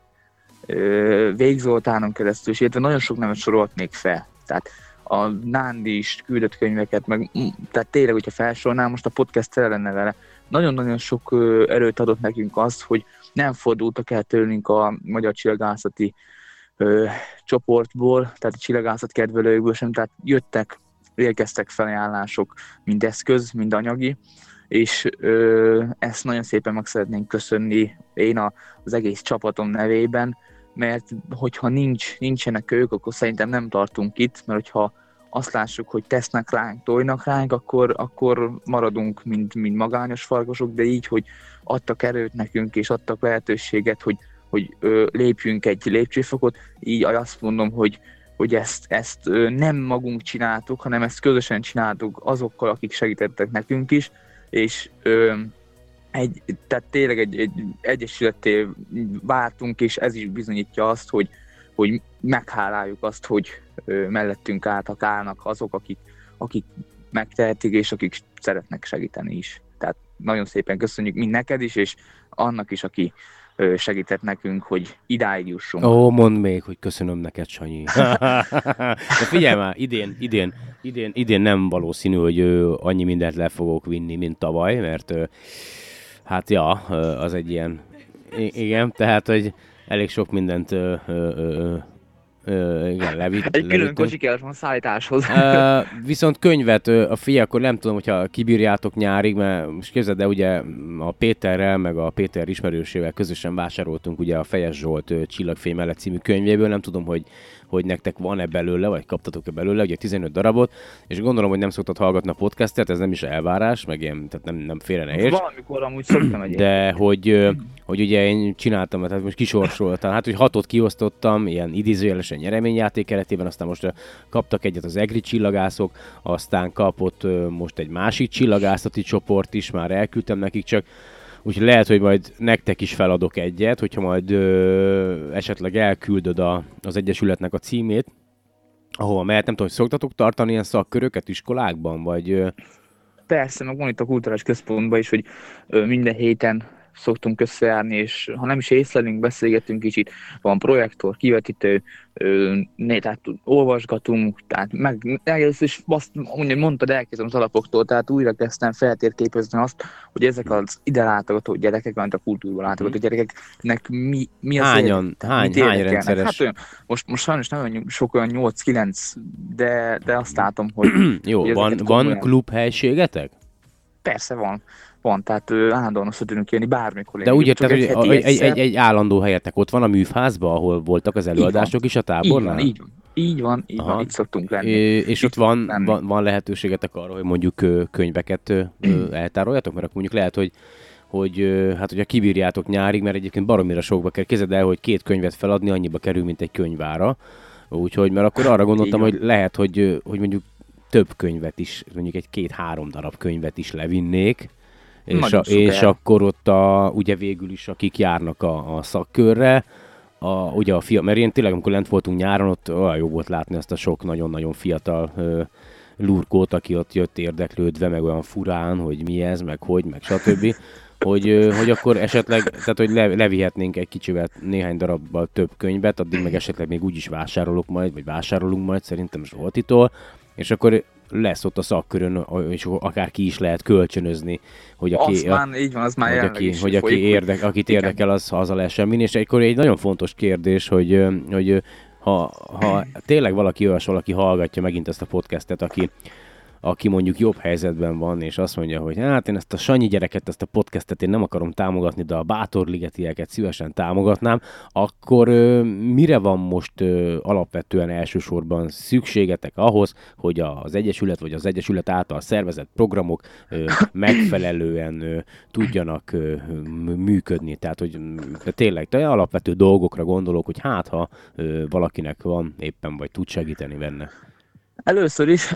végzoltánon keresztül, illetve nagyon sok nevet sorolhatnék fel. Tehát a Nándi is küldött könyveket, meg, tehát tényleg, hogyha felsorolnám, most a podcast tele lenne vele. Nagyon-nagyon sok erőt adott nekünk az, hogy nem fordultak el tőlünk a magyar csillagászati ö, csoportból, tehát a csillagászat kedvelőkből sem, tehát jöttek, érkeztek felajánlások, mind eszköz, mind anyagi, és ö, ezt nagyon szépen meg szeretnénk köszönni én a, az egész csapatom nevében, mert hogyha nincs, nincsenek ők, akkor szerintem nem tartunk itt, mert hogyha azt lássuk, hogy tesznek ránk, tojnak ránk, akkor, akkor maradunk, mint, mint magányos farkasok, de így, hogy adtak erőt nekünk, és adtak lehetőséget, hogy, hogy ö, lépjünk egy lépcsőfokot, így azt mondom, hogy, hogy ezt, ezt nem magunk csináltuk, hanem ezt közösen csináltuk azokkal, akik segítettek nekünk is, és ö, egy, tehát tényleg egy, egy egyesületté váltunk, és ez is bizonyítja azt, hogy, hogy megháláljuk azt, hogy mellettünk álltak, állnak azok, akik, akik megtehetik, és akik szeretnek segíteni is. Tehát nagyon szépen köszönjük mind neked is, és annak is, aki segített nekünk, hogy idáig jussunk. Ó, mondd még, hogy köszönöm neked, Sanyi. [LAUGHS] De figyelj már, idén, idén, idén, idén nem valószínű, hogy annyi mindent le fogok vinni, mint tavaly, mert hát ja, az egy ilyen, I- igen, tehát, hogy elég sok mindent ö, ö, ö, ö, igen, levitt, Egy külön kocsi kellett volna szállításhoz. Ö, viszont könyvet, ö, a fia, akkor nem tudom, hogyha kibírjátok nyárig, mert most képzeld, de ugye a Péterrel, meg a Péter ismerősével közösen vásároltunk ugye a Fejes Zsolt ö, Csillagfény mellett című könyvéből, nem tudom, hogy hogy nektek van-e belőle, vagy kaptatok-e belőle, ugye 15 darabot, és gondolom, hogy nem szoktad hallgatni a podcastet, ez nem is elvárás, meg ilyen, tehát nem, nem félre ne érts. Valamikor amúgy szoktam egy De hogy, hogy ugye én csináltam, tehát most kisorsoltam, hát hogy hatot kiosztottam, ilyen idézőjelesen nyereményjáték keretében, aztán most kaptak egyet az EGRI csillagászok, aztán kapott most egy másik csillagászati csoport is, már elküldtem nekik, csak Úgyhogy lehet, hogy majd nektek is feladok egyet, hogyha majd ö, esetleg elküldöd a, az Egyesületnek a címét, ahova mehet, nem tudom, hogy szoktatok tartani ilyen szakköröket iskolákban, vagy... Ö, Persze, meg van itt a kulturális központban is, hogy ö, minden héten szoktunk összejárni, és ha nem is észlelünk, beszélgetünk kicsit, van projektor, kivetítő, né, tehát olvasgatunk, tehát meg először is azt mondja, mondtad, elkezdem az alapoktól, tehát újra kezdtem feltérképezni azt, hogy ezek az ide látogató gyerekek, mert a kultúrban látogató gyerekeknek mi, mi az Mhm. Hányan? tehát Hány- mit hány rendszeres? Hát olyan, most, most sajnos nem olyan sok, olyan 8-9, de, de azt látom, hogy [CLEARS THROAT] jó, Hogy van, van komolyan- klubhelységetek? Persze van. Van, tehát ö, állandóan össze tudunk jönni bármikor. De úgy érted, hogy egy, egy, egy, egy állandó helyetek ott van a műfázban, ahol voltak az előadások is a így tábornál? így van, így van, így Aha. van, itt szoktunk lenni. É, és Itt ott van, lenni. van, van lehetőségetek arra, hogy mondjuk könyveket [CLEARS THROAT] eltároljatok, mert akkor mondjuk lehet, hogy hogy hát hogyha kibírjátok nyárig, mert egyébként baromira sokba kell. Kezded el, hogy két könyvet feladni annyiba kerül, mint egy könyvára. Úgyhogy, mert akkor arra gondoltam, Így hogy lehet, hogy, hogy mondjuk több könyvet is, mondjuk egy két-három darab könyvet is levinnék, és, Nagyon a, és akkor ott a, ugye végül is, akik járnak a, a szakkörre, a, ugye a fia, mert én tényleg, amikor lent voltunk nyáron, ott olyan jó volt látni azt a sok nagyon-nagyon fiatal ö, lurkót, aki ott jött érdeklődve, meg olyan furán, hogy mi ez, meg hogy, meg stb. [LAUGHS] Hogy, hogy akkor esetleg, tehát hogy le, levihetnénk egy kicsivel néhány darabbal több könyvet, addig meg esetleg még úgy is vásárolok majd, vagy vásárolunk majd szerintem Zsoltitól, és akkor lesz ott a szakkörön, és akár ki is lehet kölcsönözni, hogy aki, az már, így van, az már hogy aki, is hogy aki folyik, érdek, akit igen. érdekel, az haza lehessen vinni, és akkor egy nagyon fontos kérdés, hogy, hogy ha, ha tényleg valaki olyas valaki hallgatja megint ezt a podcastet, aki, aki mondjuk jobb helyzetben van, és azt mondja, hogy hát én ezt a Sanyi gyereket, ezt a podcastet én nem akarom támogatni, de a bátorligetieket szívesen támogatnám, akkor ö, mire van most ö, alapvetően elsősorban szükségetek ahhoz, hogy az Egyesület vagy az Egyesület által szervezett programok ö, [COUGHS] megfelelően ö, tudjanak ö, működni. Tehát, hogy de tényleg de alapvető dolgokra gondolok, hogy hát ha ö, valakinek van éppen, vagy tud segíteni benne. Először is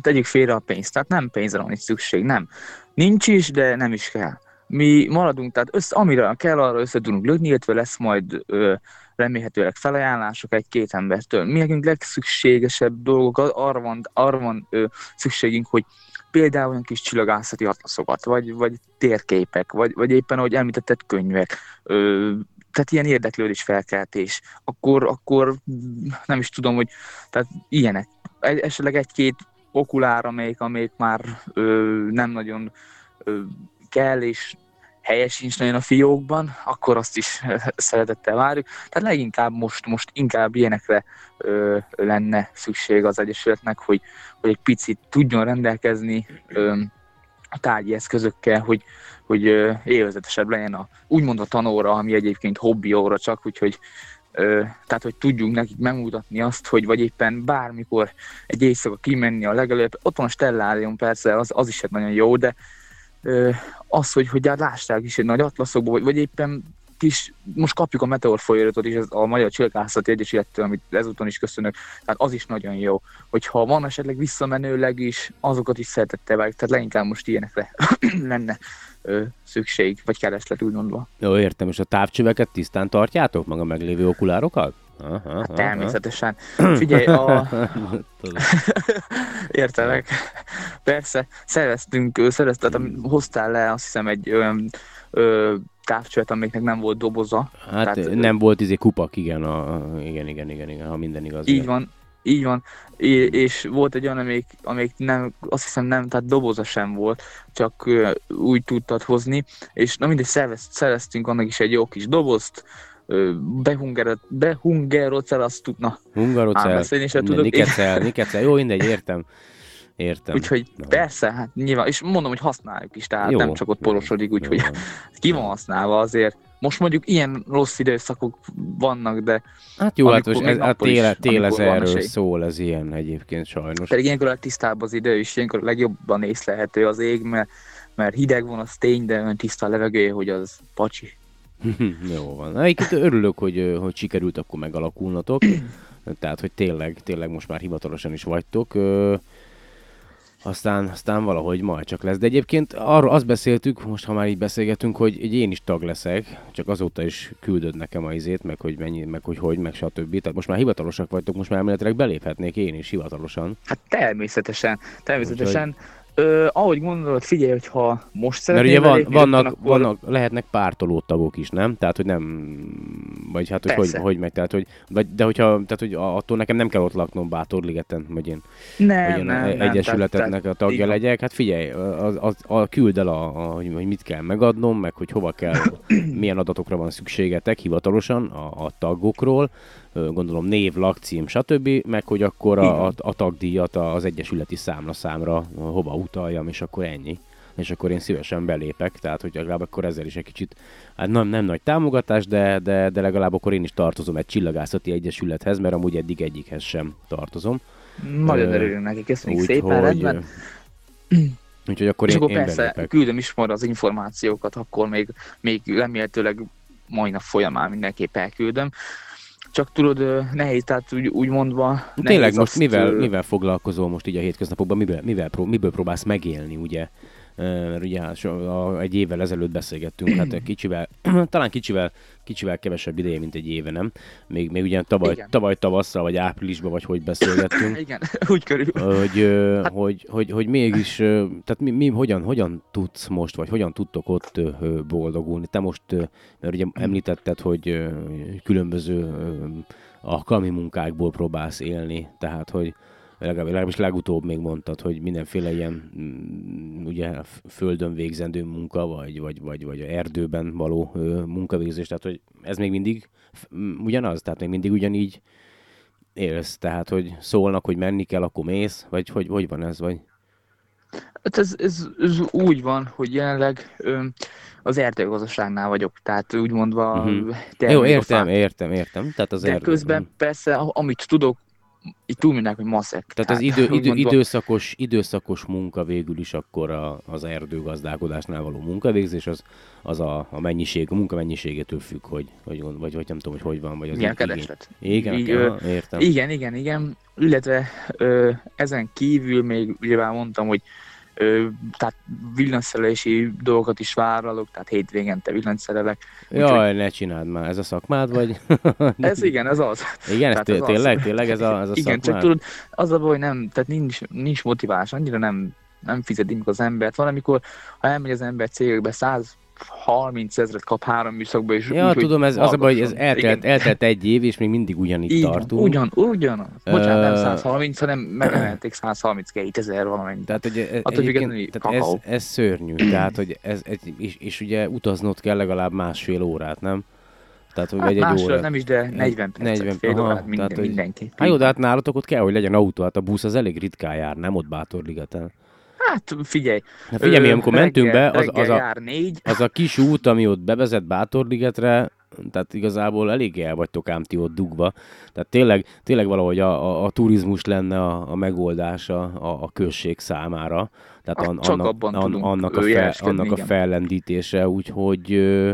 tegyük félre a pénzt, tehát nem pénzre van itt szükség, nem. Nincs is, de nem is kell. Mi maradunk, tehát össze, amire kell, arra össze tudunk lögni, illetve lesz majd ö, remélhetőleg felajánlások egy-két embertől. Mi nekünk legszükségesebb dolgok, arra van, arra van ö, szükségünk, hogy például olyan kis csillagászati atlaszokat, vagy, vagy térképek, vagy, vagy éppen, ahogy említetted, könyvek, ö, tehát ilyen érdeklődés felkeltés, akkor, akkor nem is tudom, hogy tehát ilyenek. Egy, esetleg egy-két okulár, amelyik, amelyik már ö, nem nagyon ö, kell, és helyes sincs nagyon a fiókban, akkor azt is szeretettel várjuk. Tehát leginkább most, most inkább ilyenekre ö, lenne szükség az Egyesületnek, hogy, hogy egy picit tudjon rendelkezni ö, a tárgyi eszközökkel, hogy, hogy élvezetesebb legyen a, úgymond a tanóra, ami egyébként hobbi óra csak, úgyhogy tehát, hogy tudjunk nekik megmutatni azt, hogy vagy éppen bármikor egy éjszaka kimenni a legelőbb, ott van a Stellárium persze, az, az is egy nagyon jó, de az, hogy, hogy lássák is egy nagy atlaszokból, vagy, vagy éppen kis, most kapjuk a Meteor folyóiratot is a Magyar Csillaghászati Egyesülettől, amit ezúton is köszönök, tehát az is nagyon jó. Hogyha van esetleg visszamenőleg is, azokat is szeretettel vágjuk, tehát leginkább most ilyenekre [CLEARS THROAT] lenne ö, szükség, vagy kereslet úgy mondva. Jó, értem, és a távcsöveket tisztán tartjátok, meg a meglévő okulárokat? Aha, hát természetesen. [CLEARS THROAT] Figyelj, a... [LAUGHS] [LAUGHS] Értelek. Persze, szereztünk, szereztem, hoztál le azt hiszem egy olyan ö, távcsövet, amiknek nem volt doboza. Hát Tehát, nem volt izé kupak, igen, a, igen, igen, igen, igen, ha minden igaz. Így van, így van, és volt egy olyan, amelyik, amelyik nem, azt hiszem nem, tehát doboza sem volt, csak úgy tudtad hozni, és na mindegy, szereztünk annak is egy jó kis dobozt, behungerocelaztuk, na. Hungarocel, nikecel, nikecel, jó, mindegy, értem. [LAUGHS] Értem. Úgyhogy Na. persze, hát nyilván, és mondom, hogy használjuk is, tehát jó, nem csak ott porosodik, úgyhogy [LAUGHS] ki van használva azért. Most mondjuk ilyen rossz időszakok vannak, de... Hát jó, hát most ez, a tél, is, tél ez erről szól, ez ilyen egyébként sajnos. Pedig ilyenkor a tisztább az idő, és ilyenkor legjobban észlelhető az ég, mert, mert hideg van, az tény, de olyan tiszta a levegő, hogy az pacsi. [LAUGHS] jó van. Egyébként örülök, hogy, hogy sikerült akkor megalakulnatok. [CLEARS THROAT] Tehát, hogy tényleg, tényleg most már hivatalosan is vagytok aztán, aztán valahogy majd csak lesz. De egyébként arról azt beszéltük, most ha már így beszélgetünk, hogy, én is tag leszek, csak azóta is küldöd nekem a izét, meg hogy mennyi, meg hogy hogy, meg stb. Tehát most már hivatalosak vagytok, most már elméletileg beléphetnék én is hivatalosan. Hát természetesen, természetesen. Úgyhogy Ö, ahogy gondolod, figyelj, hogy ha most szeretnél Mert ugye van, vannak, akkor... vannak, lehetnek pártoló tagok is, nem? Tehát, hogy nem, vagy hát, hogy hogy, hogy meg, tehát, hogy, vagy, de hogyha, tehát, hogy attól nekem nem kell ott laknom Bátorligeten, vagy én, nem, vagy én nem, nem, egyesületetnek a tagja legyek. Hát figyelj, az, az, a, küld el, a, a, hogy, hogy mit kell megadnom, meg hogy hova kell, [CLEARS THROAT] milyen adatokra van szükségetek hivatalosan a, a tagokról, gondolom név, lakcím, stb., meg hogy akkor a, a, a tagdíjat az egyesületi számla számra hova utaljam, és akkor ennyi. És akkor én szívesen belépek, tehát hogy legalább akkor ezzel is egy kicsit, hát nem, nem nagy támogatás, de, de, de legalább akkor én is tartozom egy csillagászati egyesülethez, mert amúgy eddig egyikhez sem tartozom. Nagyon uh, örülünk nekik, ezt még szépen hogy, rendben. [CLEARS THROAT] Úgyhogy akkor és én, akkor én persze belépek. küldöm is majd az információkat, akkor még, még remélhetőleg mai nap folyamán mindenképp elküldöm. Csak tudod, nehéz, tehát úgy, úgy mondva... Tényleg most mivel, mivel foglalkozol most így a hétköznapokban, mivel, mivel, miből próbálsz megélni, ugye? Mert ugye egy évvel ezelőtt beszélgettünk, hát [CLEARS THROAT] kicsivel, [CLEARS THROAT] talán kicsivel, kicsivel kevesebb ideje, mint egy éve, nem? Még, még ugye tavaly, tavaly tavasszal, vagy áprilisban, vagy hogy beszélgettünk. [CLEARS THROAT] Igen, úgy körül. Hogy, hát... hogy, hogy, hogy mégis, tehát mi, mi, hogyan, hogyan tudsz most, vagy hogyan tudtok ott boldogulni? Te most, mert ugye említetted, hogy különböző alkalmi munkákból próbálsz élni, tehát hogy legalábbis legutóbb még mondtad, hogy mindenféle ilyen mm, ugye földön végzendő munka, vagy, vagy, vagy, vagy a erdőben való munkavégzés, tehát hogy ez még mindig ugyanaz, tehát még mindig ugyanígy élsz, tehát hogy szólnak, hogy menni kell, akkor mész, vagy hogy, hogy van ez, vagy? Hát ez, ez, ez úgy van, hogy jelenleg ö, az erdőgazdaságnál vagyok, tehát úgy mondva... Uh-huh. Jó, értem, értem, értem. Tehát az De erdő... közben persze, amit tudok, így túlmondják, hogy maszek. Tehát, tehát az idő, idő, mondva... időszakos, időszakos munka végül is akkor a, az erdőgazdálkodásnál való munkavégzés, az, az a, a mennyiség, a munka mennyiségétől függ, hogy, hogy, vagy, vagy nem tudom, hogy hogy van. Vagy az Milyen kereslet. Igen, így, igen, ö, értem. Igen, igen, igen. Illetve ö, ezen kívül még ugye már mondtam, hogy Ö, tehát villanyszerelési dolgokat is vállalok, tehát hétvégente villanyszerelek. Jaj, úgy, ne csináld már, ez a szakmád vagy? [LAUGHS] ez igen, ez az. Igen, ez, ez tényleg, az. tényleg ez a, ez a Igen, szakmád? csak tudod, az a baj, nem, tehát nincs, nincs motivás, annyira nem, nem fizetik az embert. Valamikor, ha elmegy az ember cégekbe 100 30 ezeret kap három műszakba, és Ja, úgy, tudom, ez az a baj, hogy ez eltelt, eltelt egy év, és még mindig ugyanitt Így tartunk. ugyan, ugyanaz. Bocsánat, nem Ö, 130, hanem megemelték 132 ezer valamennyi. Tehát, hogy e- Attól egyébként, tehát ez, kakaó. ez szörnyű, tehát, hogy ez, ez és, és, ugye utaznod kell legalább másfél órát, nem? Tehát, hogy Hát egy másról órát. nem is, de 40 percet, 40 fél aha, órát minden, tehát, hogy- mindenki. Hát jó, de hát nálatok ott kell, hogy legyen autó, hát a busz az elég ritkán jár, nem ott Bátorligeten. Hát figyelj. Hát figyelj, mi, amikor mentünk be, reggel- az, az, reggel a, négy, az a kis út, ami ott bevezet Bátorligetre, tehát igazából elég el vagytok ám ti ott dugva. Tehát tényleg, tényleg valahogy a, a, a turizmus lenne a, a megoldása a, a község számára. Tehát Hát an, annak, an, annak, a fel, annak a fellendítése, úgyhogy ö,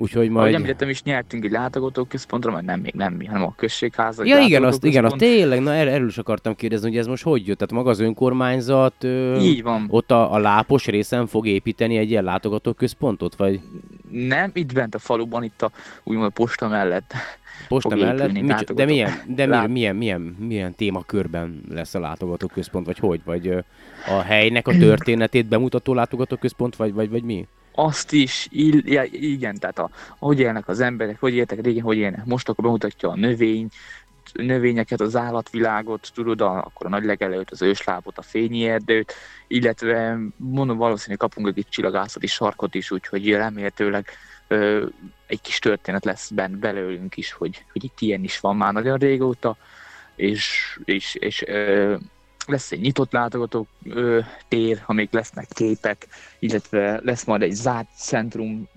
úgyhogy Ahogy majd... említettem is, nyertünk egy látogatóközpontra, majd nem még nem mi, hanem a községháza. Ja igen, azt, igen, azt tényleg, na erről, erről is akartam kérdezni, hogy ez most hogy jött? Tehát maga az önkormányzat ö, Így van. ott a, a lápos részen fog építeni egy ilyen látogatóközpontot, vagy Nem, itt bent a faluban, itt a úgymond a posta mellett. posta mellett? Micso- de milyen, de mi, lát- milyen, milyen, milyen témakörben lesz a látogatóközpont, vagy hogy? Vagy a helynek a történetét bemutató látogatóközpont, vagy, vagy, vagy mi? Azt is, ill, ja, igen, tehát a, hogy élnek az emberek, hogy éltek régen, hogy élnek. Most, akkor bemutatja a növény, növényeket, az állatvilágot, tudod, a, akkor a nagy legelőtt, az őslábot, a fényi erdőt, illetve mondom, valószínűleg kapunk egy csillagászati sarkot is, úgyhogy remélhetőleg ö, egy kis történet lesz bent belőlünk is, hogy, hogy itt ilyen is van már nagyon régóta, és, és, és ö, lesz egy nyitott látogató ö, tér, amik lesznek képek, illetve lesz majd egy zárt centrum,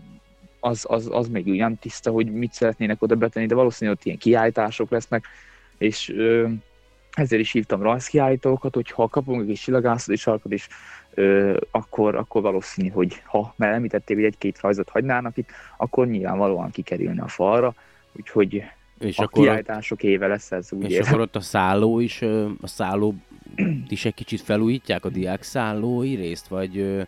az, az, az még úgy nem tiszta, hogy mit szeretnének oda betenni, de valószínűleg ott ilyen kiállítások lesznek, és ö, ezért is hívtam rajzkiállítókat, hogy ha kapunk egy csillagászati sarkot is, ö, akkor, akkor valószínű, hogy ha, mert említették, hogy egy-két rajzot hagynának itt, akkor nyilvánvalóan kikerülne a falra, úgyhogy És a akkor, kiállítások éve lesz ez, úgy és érzem. akkor ott a szálló is, a szálló is egy kicsit felújítják a diák szállói részt, vagy,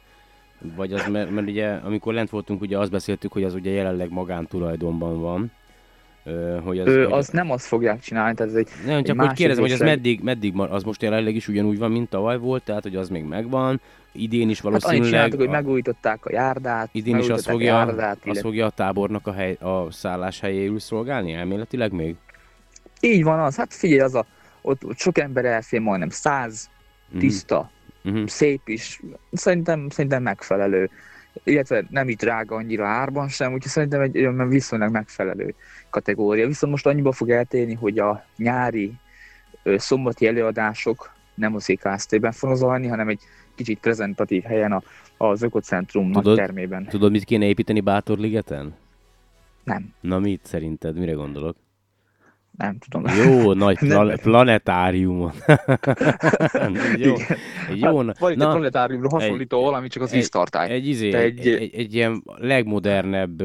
vagy az, mert, mert ugye amikor lent voltunk, ugye azt beszéltük, hogy az ugye jelenleg magántulajdonban van. Hogy az, Ö, hogy az nem azt fogják csinálni, tehát ez egy Nem, egy csak hogy másik kérdezem, hogy az meddig, meddig mar, az most jelenleg is ugyanúgy van, mint tavaly volt, tehát hogy az még megvan. Idén is Hát valószínűleg, csináltak, hogy a, megújították a járdát, idén is azt megújították a fogja, járdát, azt fogja a tábornak a, hely, a szállás helyéül szolgálni elméletileg még? Így van az, hát figyelj, az a, ott, ott sok ember elfér, majdnem száz, Mhm, tiszta, mhm. szép is, szerintem, szerintem megfelelő. Illetve nem így drága annyira árban sem, úgyhogy szerintem egy olyan viszonylag megfelelő kategória. Viszont most annyiba fog eltérni, hogy a nyári ö, szombati előadások nem az EKSZT-ben fognak zajlani, hanem egy kicsit prezentatív helyen a, az Ökocentrum nagy Tudod- termében. Tudod, mit kéne építeni Bátorligeten? Nem, Na mit szerinted? Mire gondolok? Nem tudom. Jó, [LAUGHS] nagy Nem. pla- planetáriumon. [LAUGHS] egy jó, Igen. egy jó, hát, vagy egy na, planetáriumra hasonlító valami, csak az egy- víztartály. Egy, izé, egy, egy- egy, egy, egy ilyen legmodernebb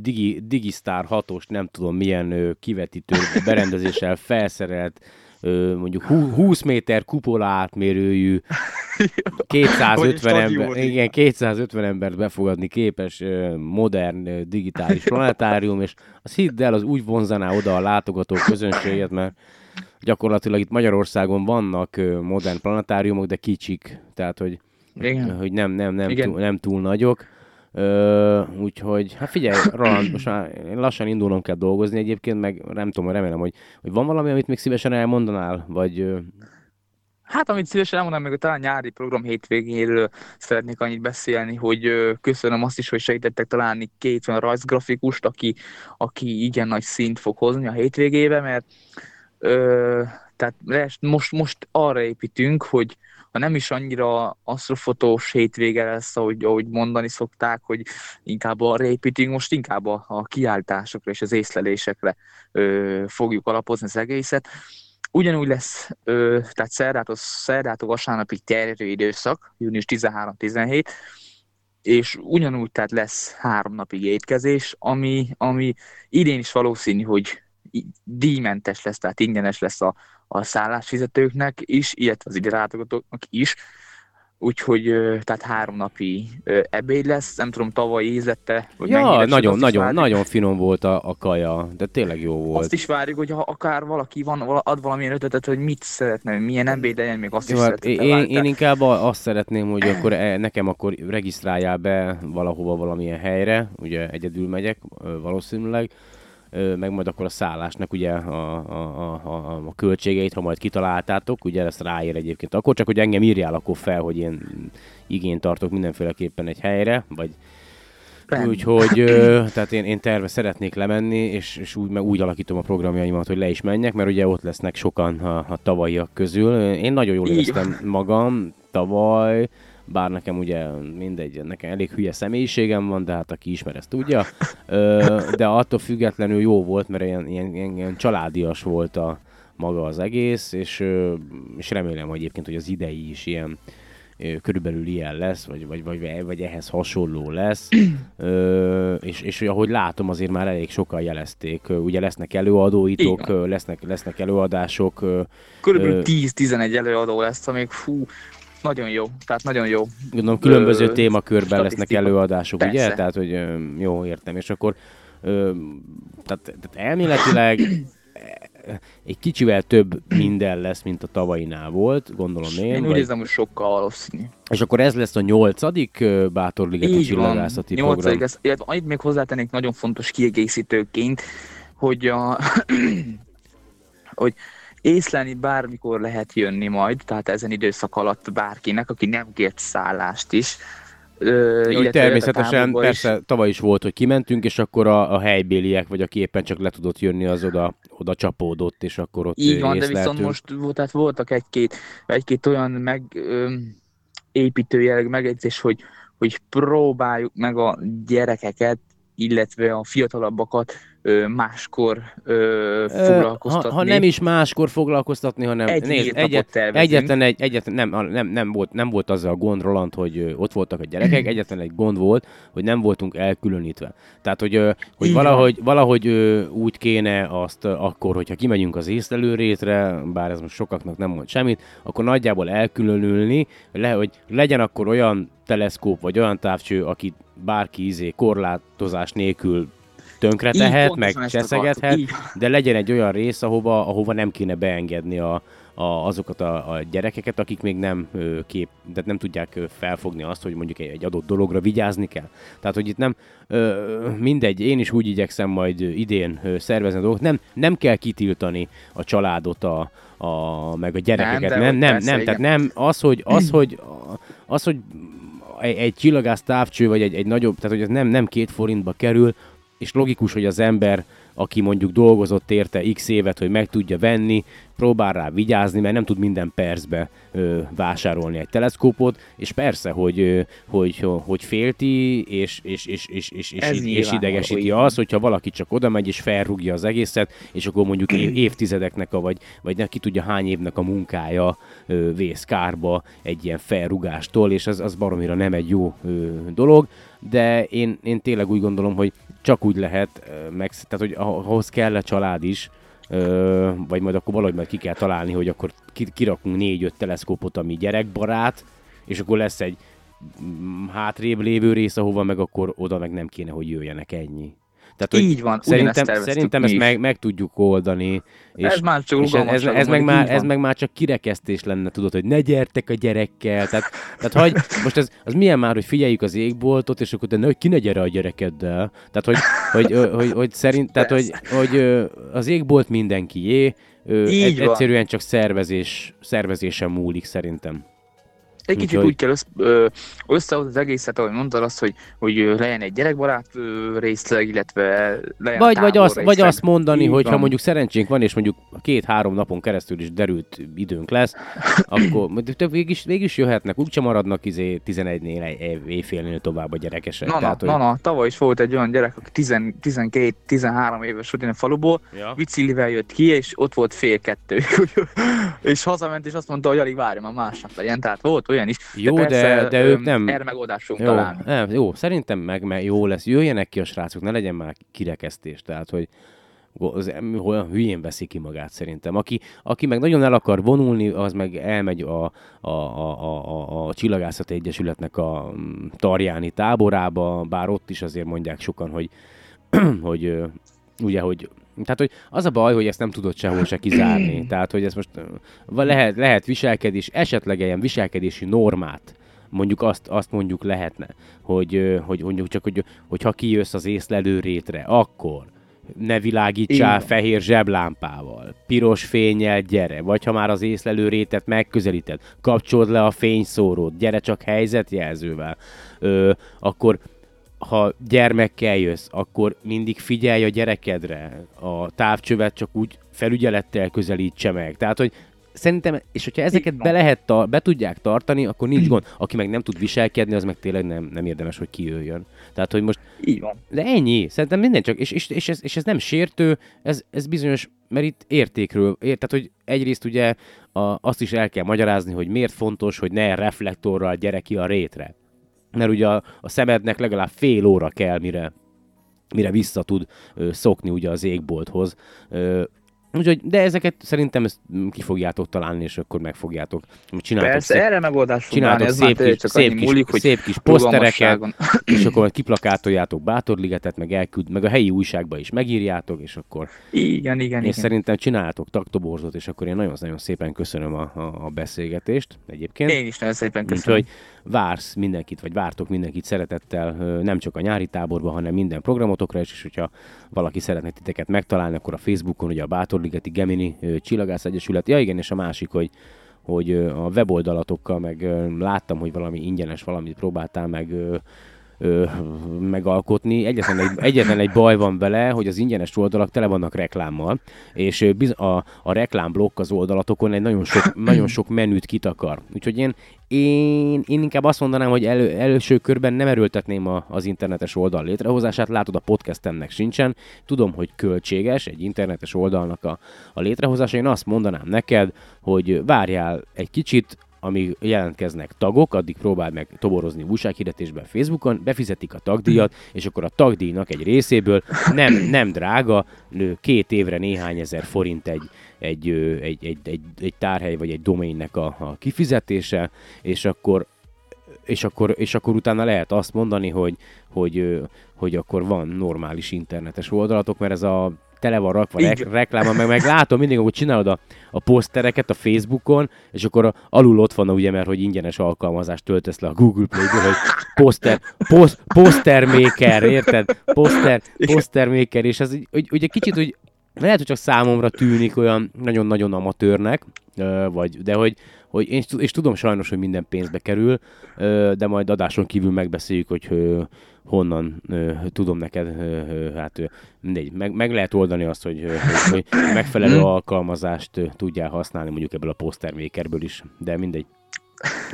digi, Digistar 6-os, nem tudom milyen kivetítő berendezéssel felszerelt, mondjuk hú- 20 méter kupola átmérőjű, [LAUGHS] 250 ember, igen, 250 embert befogadni képes modern digitális planetárium, és az hidd el, az úgy vonzaná oda a látogató közönséget, mert gyakorlatilag itt Magyarországon vannak modern planetáriumok, de kicsik, tehát hogy Igen. hogy nem, nem, nem, Igen. túl, nem túl nagyok. Ö, úgyhogy, hát figyelj, Roland, most már lassan indulnom kell dolgozni egyébként, meg nem tudom, remélem, hogy, hogy van valami, amit még szívesen elmondanál, vagy Hát, amit szívesen elmondanám, meg a talán nyári program hétvégéről szeretnék annyit beszélni, hogy köszönöm azt is, hogy segítettek találni két olyan rajzgrafikust, aki, aki igen nagy szint fog hozni a hétvégébe, mert ö, tehát most, most arra építünk, hogy ha nem is annyira asztrofotós hétvége lesz, ahogy, ahogy mondani szokták, hogy inkább arra építünk, most inkább a, a kiáltásokra és az észlelésekre ö, fogjuk alapozni az egészet. Ugyanúgy lesz, ö, tehát szerdától, szerdától vasárnapig terjedő időszak, június 13-17, és ugyanúgy tehát lesz három napig étkezés, ami, ami idén is valószínű, hogy díjmentes lesz, tehát ingyenes lesz a, a szállásfizetőknek is, illetve az ide látogatóknak is. úgyhogy tehát három napi ebéd lesz, nem tudom, tavaly ízlette, vagy Ja, nagyon, nagyon, várjuk- nagyon finom volt a, a kaja, de tényleg jó volt. Azt is várjuk, hogy ha akár valaki van, ad valamilyen ötletet, hogy mit szeretne, milyen ebéd legyen, még azt Jó, is hát én, én inkább azt szeretném, hogy akkor e- nekem akkor regisztráljál be valahova valamilyen helyre, ugye egyedül megyek valószínűleg, meg majd akkor a szállásnak ugye a, a, a, a, költségeit, ha majd kitaláltátok, ugye ezt ráér egyébként akkor, csak hogy engem írjál akkor fel, hogy én igényt tartok mindenféleképpen egy helyre, vagy Rendben. Úgyhogy, ö, tehát én, én terve szeretnék lemenni, és, és úgy, meg úgy alakítom a programjaimat, hogy le is menjek, mert ugye ott lesznek sokan a, a tavalyiak közül. Én nagyon jól éreztem magam tavaly, bár nekem ugye mindegy, nekem elég hülye személyiségem van, de hát aki ismer, ezt tudja. Ö, de attól függetlenül jó volt, mert ilyen, ilyen, ilyen, ilyen családias volt a maga az egész, és, és remélem hogy egyébként, hogy az idei is ilyen körülbelül ilyen lesz, vagy, vagy, vagy, vagy ehhez hasonló lesz. Ö, és, és ahogy látom, azért már elég sokan jelezték. Ugye lesznek előadóitok, lesznek, lesznek előadások. Körülbelül Ö, 10-11 előadó lesz, amíg fú, nagyon jó, tehát nagyon jó. Gondolom különböző Ö, témakörben lesznek előadások, ugye? Persze. Tehát, hogy jó, értem. És akkor ö, tehát, tehát elméletileg eh, egy kicsivel több minden lesz, mint a tavainál volt, gondolom én. Én úgy vagy, érzem, hogy sokkal valószínű. és akkor ez lesz a nyolcadik Így van, csillagászati nyolcadik program. lesz. Illetve annyit még hozzátennék nagyon fontos kiegészítőként, hogy a, [CLEARS THROAT] hogy észlelni bármikor lehet jönni majd, tehát ezen időszak alatt bárkinek, aki nem kért szállást is. Ö, Jó, természetesen, is. persze, tavaly is volt, hogy kimentünk, és akkor a, a helybéliek, vagy aki éppen csak le tudott jönni, az oda, oda csapódott, és akkor ott Így van, de viszont most tehát voltak egy-két, egy-két olyan meg, ö, építő jelleg megjegyzés, hogy, hogy próbáljuk meg a gyerekeket, illetve a fiatalabbakat máskor ö, foglalkoztatni. Ha, ha nem is máskor foglalkoztatni, hanem Egy nézd, egyet, egyetlen egy, egyetlen, nem, nem, nem, volt, nem volt az a gond, Roland, hogy ott voltak a gyerekek, egyetlen egy gond volt, hogy nem voltunk elkülönítve. Tehát, hogy, hogy valahogy, valahogy úgy kéne azt akkor, hogyha kimegyünk az észlelő rétre, bár ez most sokaknak nem mond semmit, akkor nagyjából elkülönülni, le, hogy legyen akkor olyan teleszkóp, vagy olyan távcső, akit bárki izé korlátozás nélkül tönkre tehet, meg cseszegethet, de legyen egy olyan rész, ahova, ahova nem kéne beengedni a, a, azokat a, a gyerekeket, akik még nem ö, kép, de nem tudják ö, felfogni azt, hogy mondjuk egy, egy adott dologra vigyázni kell. Tehát, hogy itt nem, ö, mindegy, én is úgy igyekszem majd idén ö, szervezni a dolgokat, nem, nem kell kitiltani a családot, a, a, meg a gyerekeket, nem, hogy nem, persze, nem, tehát nem, az, hogy, az, hogy, az, hogy egy, egy csillagász távcső, vagy egy, egy nagyobb, tehát hogy ez nem, nem két forintba kerül, és logikus, hogy az ember, aki mondjuk dolgozott érte x évet, hogy meg tudja venni, próbál rá vigyázni, mert nem tud minden percbe ö, vásárolni egy teleszkópot, és persze, hogy, ö, hogy, hogy félti, és, és, és, és, és, és, Ez és idegesíti így van. az, hogyha valaki csak oda megy és felrúgja az egészet, és akkor mondjuk év, évtizedeknek, a, vagy, vagy ne, ki tudja hány évnek a munkája ö, vész kárba egy ilyen felrugástól, és az, az baromira nem egy jó ö, dolog, de én, én tényleg úgy gondolom, hogy csak úgy lehet, meg, tehát hogy ahhoz kell a család is, vagy majd akkor valahogy majd ki kell találni, hogy akkor ki- kirakunk négy-öt teleszkópot, ami gyerekbarát, és akkor lesz egy mm, hátrébb lévő rész, ahova meg akkor oda meg nem kéne, hogy jöjjenek ennyi. Tehát, hogy Így van, szerintem, szerintem ezt meg, meg tudjuk oldani. És, Ez már csak és ez, ez, ez, meg már, ez meg már csak kirekesztés lenne, tudod, hogy ne gyertek a gyerekkel. Tehát, tehát hagy, most ez, az milyen már, hogy figyeljük az égboltot, és akkor de ne, hogy ki ne gyere a gyerekeddel. Tehát, hogy, hogy, hogy, hogy, hogy szerint, tehát, hogy, hogy az égbolt mindenkié, Így egy, egyszerűen csak szervezés, szervezésen múlik szerintem. Egy kicsit Úgyhogy- úgy kell össz, összehozni az egészet, ahogy mondtad azt, hogy, hogy legyen egy gyerekbarát részleg, illetve legyen Vagy, a vagy, azt, vagy részleg. azt mondani, hogy ha mondjuk szerencsénk van, és mondjuk két-három napon keresztül is derült időnk lesz, akkor [COUGHS] végig is, végig is jöhetnek, úgyse maradnak izé 11-nél, egy- éjfélnél tovább a gyerekesek. Na, na, Tehát, hogy... na, na, tavaly is volt egy olyan gyerek, aki 12-13 éves volt, a faluból, Ja. Vicillivel jött ki, és ott volt fél kettő. [LAUGHS] és hazament, és azt mondta, hogy alig várja, már másnap legyen. Tehát volt olyan is. Jó, de- persze, de ők öm, nem- Erre megoldást fogunk Jó, találni. nem, jó, szerintem meg, meg jó lesz. Jöjjenek ki a srácok, ne legyen már kirekesztés. Tehát, hogy az olyan hülyén veszi ki magát szerintem. Aki, aki meg nagyon el akar vonulni, az meg elmegy a, a, a, a, a, Csillagászati Egyesületnek a mm, Tarjáni táborába, bár ott is azért mondják sokan, hogy, [CLEARS THROAT] hogy ugye, hogy tehát, hogy az a baj, hogy ezt nem tudod sehol se kizárni. [CLEARS THROAT] Tehát, hogy ez most lehet, lehet viselkedés, esetleg ilyen viselkedési normát, mondjuk azt, azt mondjuk lehetne, hogy, hogy mondjuk csak, hogy, hogy ha kijössz az észlelő rétre, akkor ne világítsál Igen. fehér zseblámpával, piros fényjel gyere, vagy ha már az észlelő rétet megközelíted, kapcsold le a fényszórót, gyere csak helyzetjelzővel, ö, akkor ha gyermekkel jössz, akkor mindig figyelj a gyerekedre, a távcsövet csak úgy felügyelettel közelítse meg. Tehát, hogy szerintem, és hogyha ezeket be, lehet ta- be tudják tartani, akkor nincs gond. Aki meg nem tud viselkedni, az meg tényleg nem, nem érdemes, hogy kijöjjön. Tehát, hogy most Így van. de ennyi, szerintem minden csak, és, és, és, ez, és ez nem sértő, ez, ez bizonyos, mert itt értékről, ért, tehát hogy egyrészt ugye a, azt is el kell magyarázni, hogy miért fontos, hogy ne reflektorral gyere ki a rétre. Mert ugye a, a szemednek legalább fél óra kell, mire, mire vissza tud ö, szokni ugye az égbolthoz. Ö, úgyhogy, de ezeket szerintem ezt ki fogjátok találni, és akkor meg fogjátok. Csináltok Persze, szép- erre megoldás fog Csináltok ez szép kis- csak szép kis- múlik, szép kis posztereket, [CLEARS THROAT] és akkor kiplakátoljátok Bátorligetet, meg elküld, meg a helyi újságba is megírjátok, és akkor Igen, igen, és igen. szerintem csináltok taktoborzot, és akkor én nagyon-nagyon szépen köszönöm a, a, a beszélgetést egyébként. Én is nagyon szépen köszönöm. Úgyhogy vársz mindenkit, vagy vártok mindenkit szeretettel, nem csak a nyári táborban, hanem minden programotokra is, és hogyha valaki szeretne titeket megtalálni, akkor a Facebookon, ugye a Bátorligeti Gemini Csillagász Egyesület, ja igen, és a másik, hogy hogy a weboldalatokkal meg láttam, hogy valami ingyenes valamit próbáltál meg ö, megalkotni. Egyetlen egy, egyetlen egy baj van vele, hogy az ingyenes oldalak tele vannak reklámmal, és a, a reklámblokk az oldalatokon egy nagyon sok, nagyon sok menüt kitakar. Úgyhogy én, én, én inkább azt mondanám, hogy elő, előső körben nem erőltetném a, az internetes oldal létrehozását. Látod, a podcastemnek sincsen. Tudom, hogy költséges egy internetes oldalnak a, a létrehozása. Én azt mondanám neked, hogy várjál egy kicsit, amíg jelentkeznek tagok, addig próbáld meg toborozni újsághirdetésben Facebookon, befizetik a tagdíjat, és akkor a tagdíjnak egy részéből nem, nem drága, két évre néhány ezer forint egy, egy, egy, egy, egy, egy tárhely vagy egy domainnek a, a kifizetése, és akkor és akkor, és akkor utána lehet azt mondani, hogy, hogy, hogy akkor van normális internetes oldalatok, mert ez a tele van rakva rek- rekláma, meg, meg látom mindig, hogy csinálod a, a posztereket a Facebookon, és akkor a, alul ott van ugye, mert hogy ingyenes alkalmazást töltesz le a Google Play-ből, hogy poszter, posz, posztermaker, érted? Poszter, posztermaker, és ez így- hogy, ugye kicsit, hogy lehet, hogy csak számomra tűnik olyan nagyon-nagyon amatőrnek, vagy, de hogy, hogy én, és tudom sajnos, hogy minden pénzbe kerül, de majd adáson kívül megbeszéljük, hogy honnan tudom neked, hát mindegy, meg, meg lehet oldani azt, hogy, hogy, megfelelő alkalmazást ö, tudjál használni mondjuk ebből a posztermakerből is, de mindegy.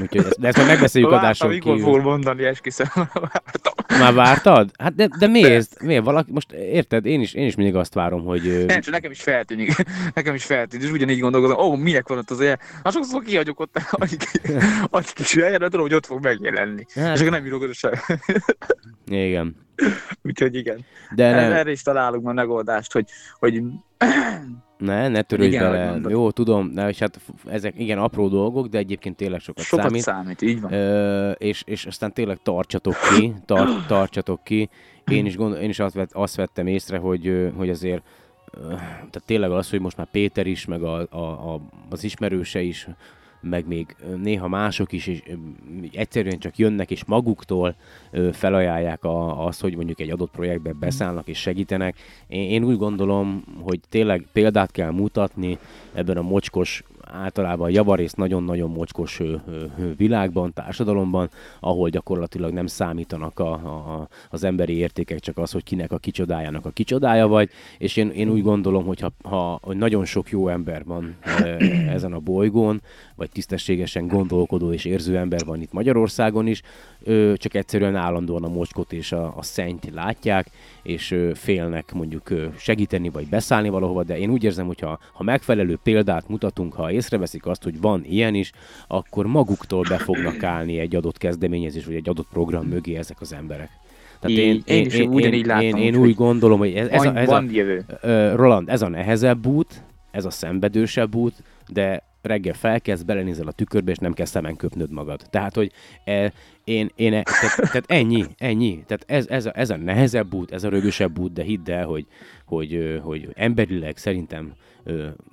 Úgyhogy ezt, de ezt majd megbeszéljük Vártam, adáson kívül. fog mondani, esküszöm. Vártam. Már vártad? Hát de, de miért? Miért? Valaki, most érted, én is, én is mindig azt várom, hogy... Nem, csak nekem is feltűnik. [LAUGHS] Nekem is feltűnik, és ugyanígy gondolkozom, ó, oh, minek van ott az ilyen. Hát sokszor kihagyok ott [LAUGHS] annyi kis helyen, de tudom, hogy ott fog megjelenni. Hát- És akkor nem írok oda sem. [LAUGHS] Igen. Úgyhogy igen. De nem, Erre is találunk már megoldást, hogy, hogy [CLEARS THROAT] ne, ne törődj Igen, bele. Jó, tudom, de és hát ezek igen apró dolgok, de egyébként tényleg sokat, sokat számít. számít. így van. Ö, és, és aztán tényleg tartsatok ki, tar, [GASPS] tartsatok ki. Én is, gondol, én is azt, vett, azt vettem észre, hogy, hogy azért tehát tényleg az, hogy most már Péter is, meg a, a, a, az ismerőse is, meg még néha mások is, és egyszerűen csak jönnek, és maguktól felajánlják a, azt, hogy mondjuk egy adott projektbe beszállnak és segítenek. Én, én úgy gondolom, hogy tényleg példát kell mutatni ebben a mocskos, általában javarészt nagyon-nagyon mocskos világban, társadalomban, ahol gyakorlatilag nem számítanak a, a, az emberi értékek, csak az, hogy kinek a kicsodájának a kicsodája vagy, és én, én úgy gondolom, hogy, ha, ha, hogy nagyon sok jó ember van [COUGHS] ezen a bolygón, vagy tisztességesen gondolkodó és érző ember van itt Magyarországon is, csak egyszerűen állandóan a mocskot és a, a szennyt látják, és félnek mondjuk segíteni vagy beszállni valahova, de én úgy érzem, hogy ha, ha megfelelő példát mutatunk, ha észreveszik azt, hogy van ilyen is, akkor maguktól be fognak állni egy adott kezdeményezés vagy egy adott program mögé ezek az emberek. Tehát Így, én, én is ugyanígy látom, én, én úgy gondolom, hogy ez, ez, a, ez a, jövő. Roland, ez a nehezebb út, ez a szenvedősebb út, de reggel felkezd, belenézel a tükörbe, és nem kell szemen köpnöd magad. Tehát, hogy e, én, én e, tehát, tehát, ennyi, ennyi. Tehát ez, ez, a, ez a nehezebb út, ez a rögösebb út, de hidd el, hogy, hogy, ö, hogy emberileg szerintem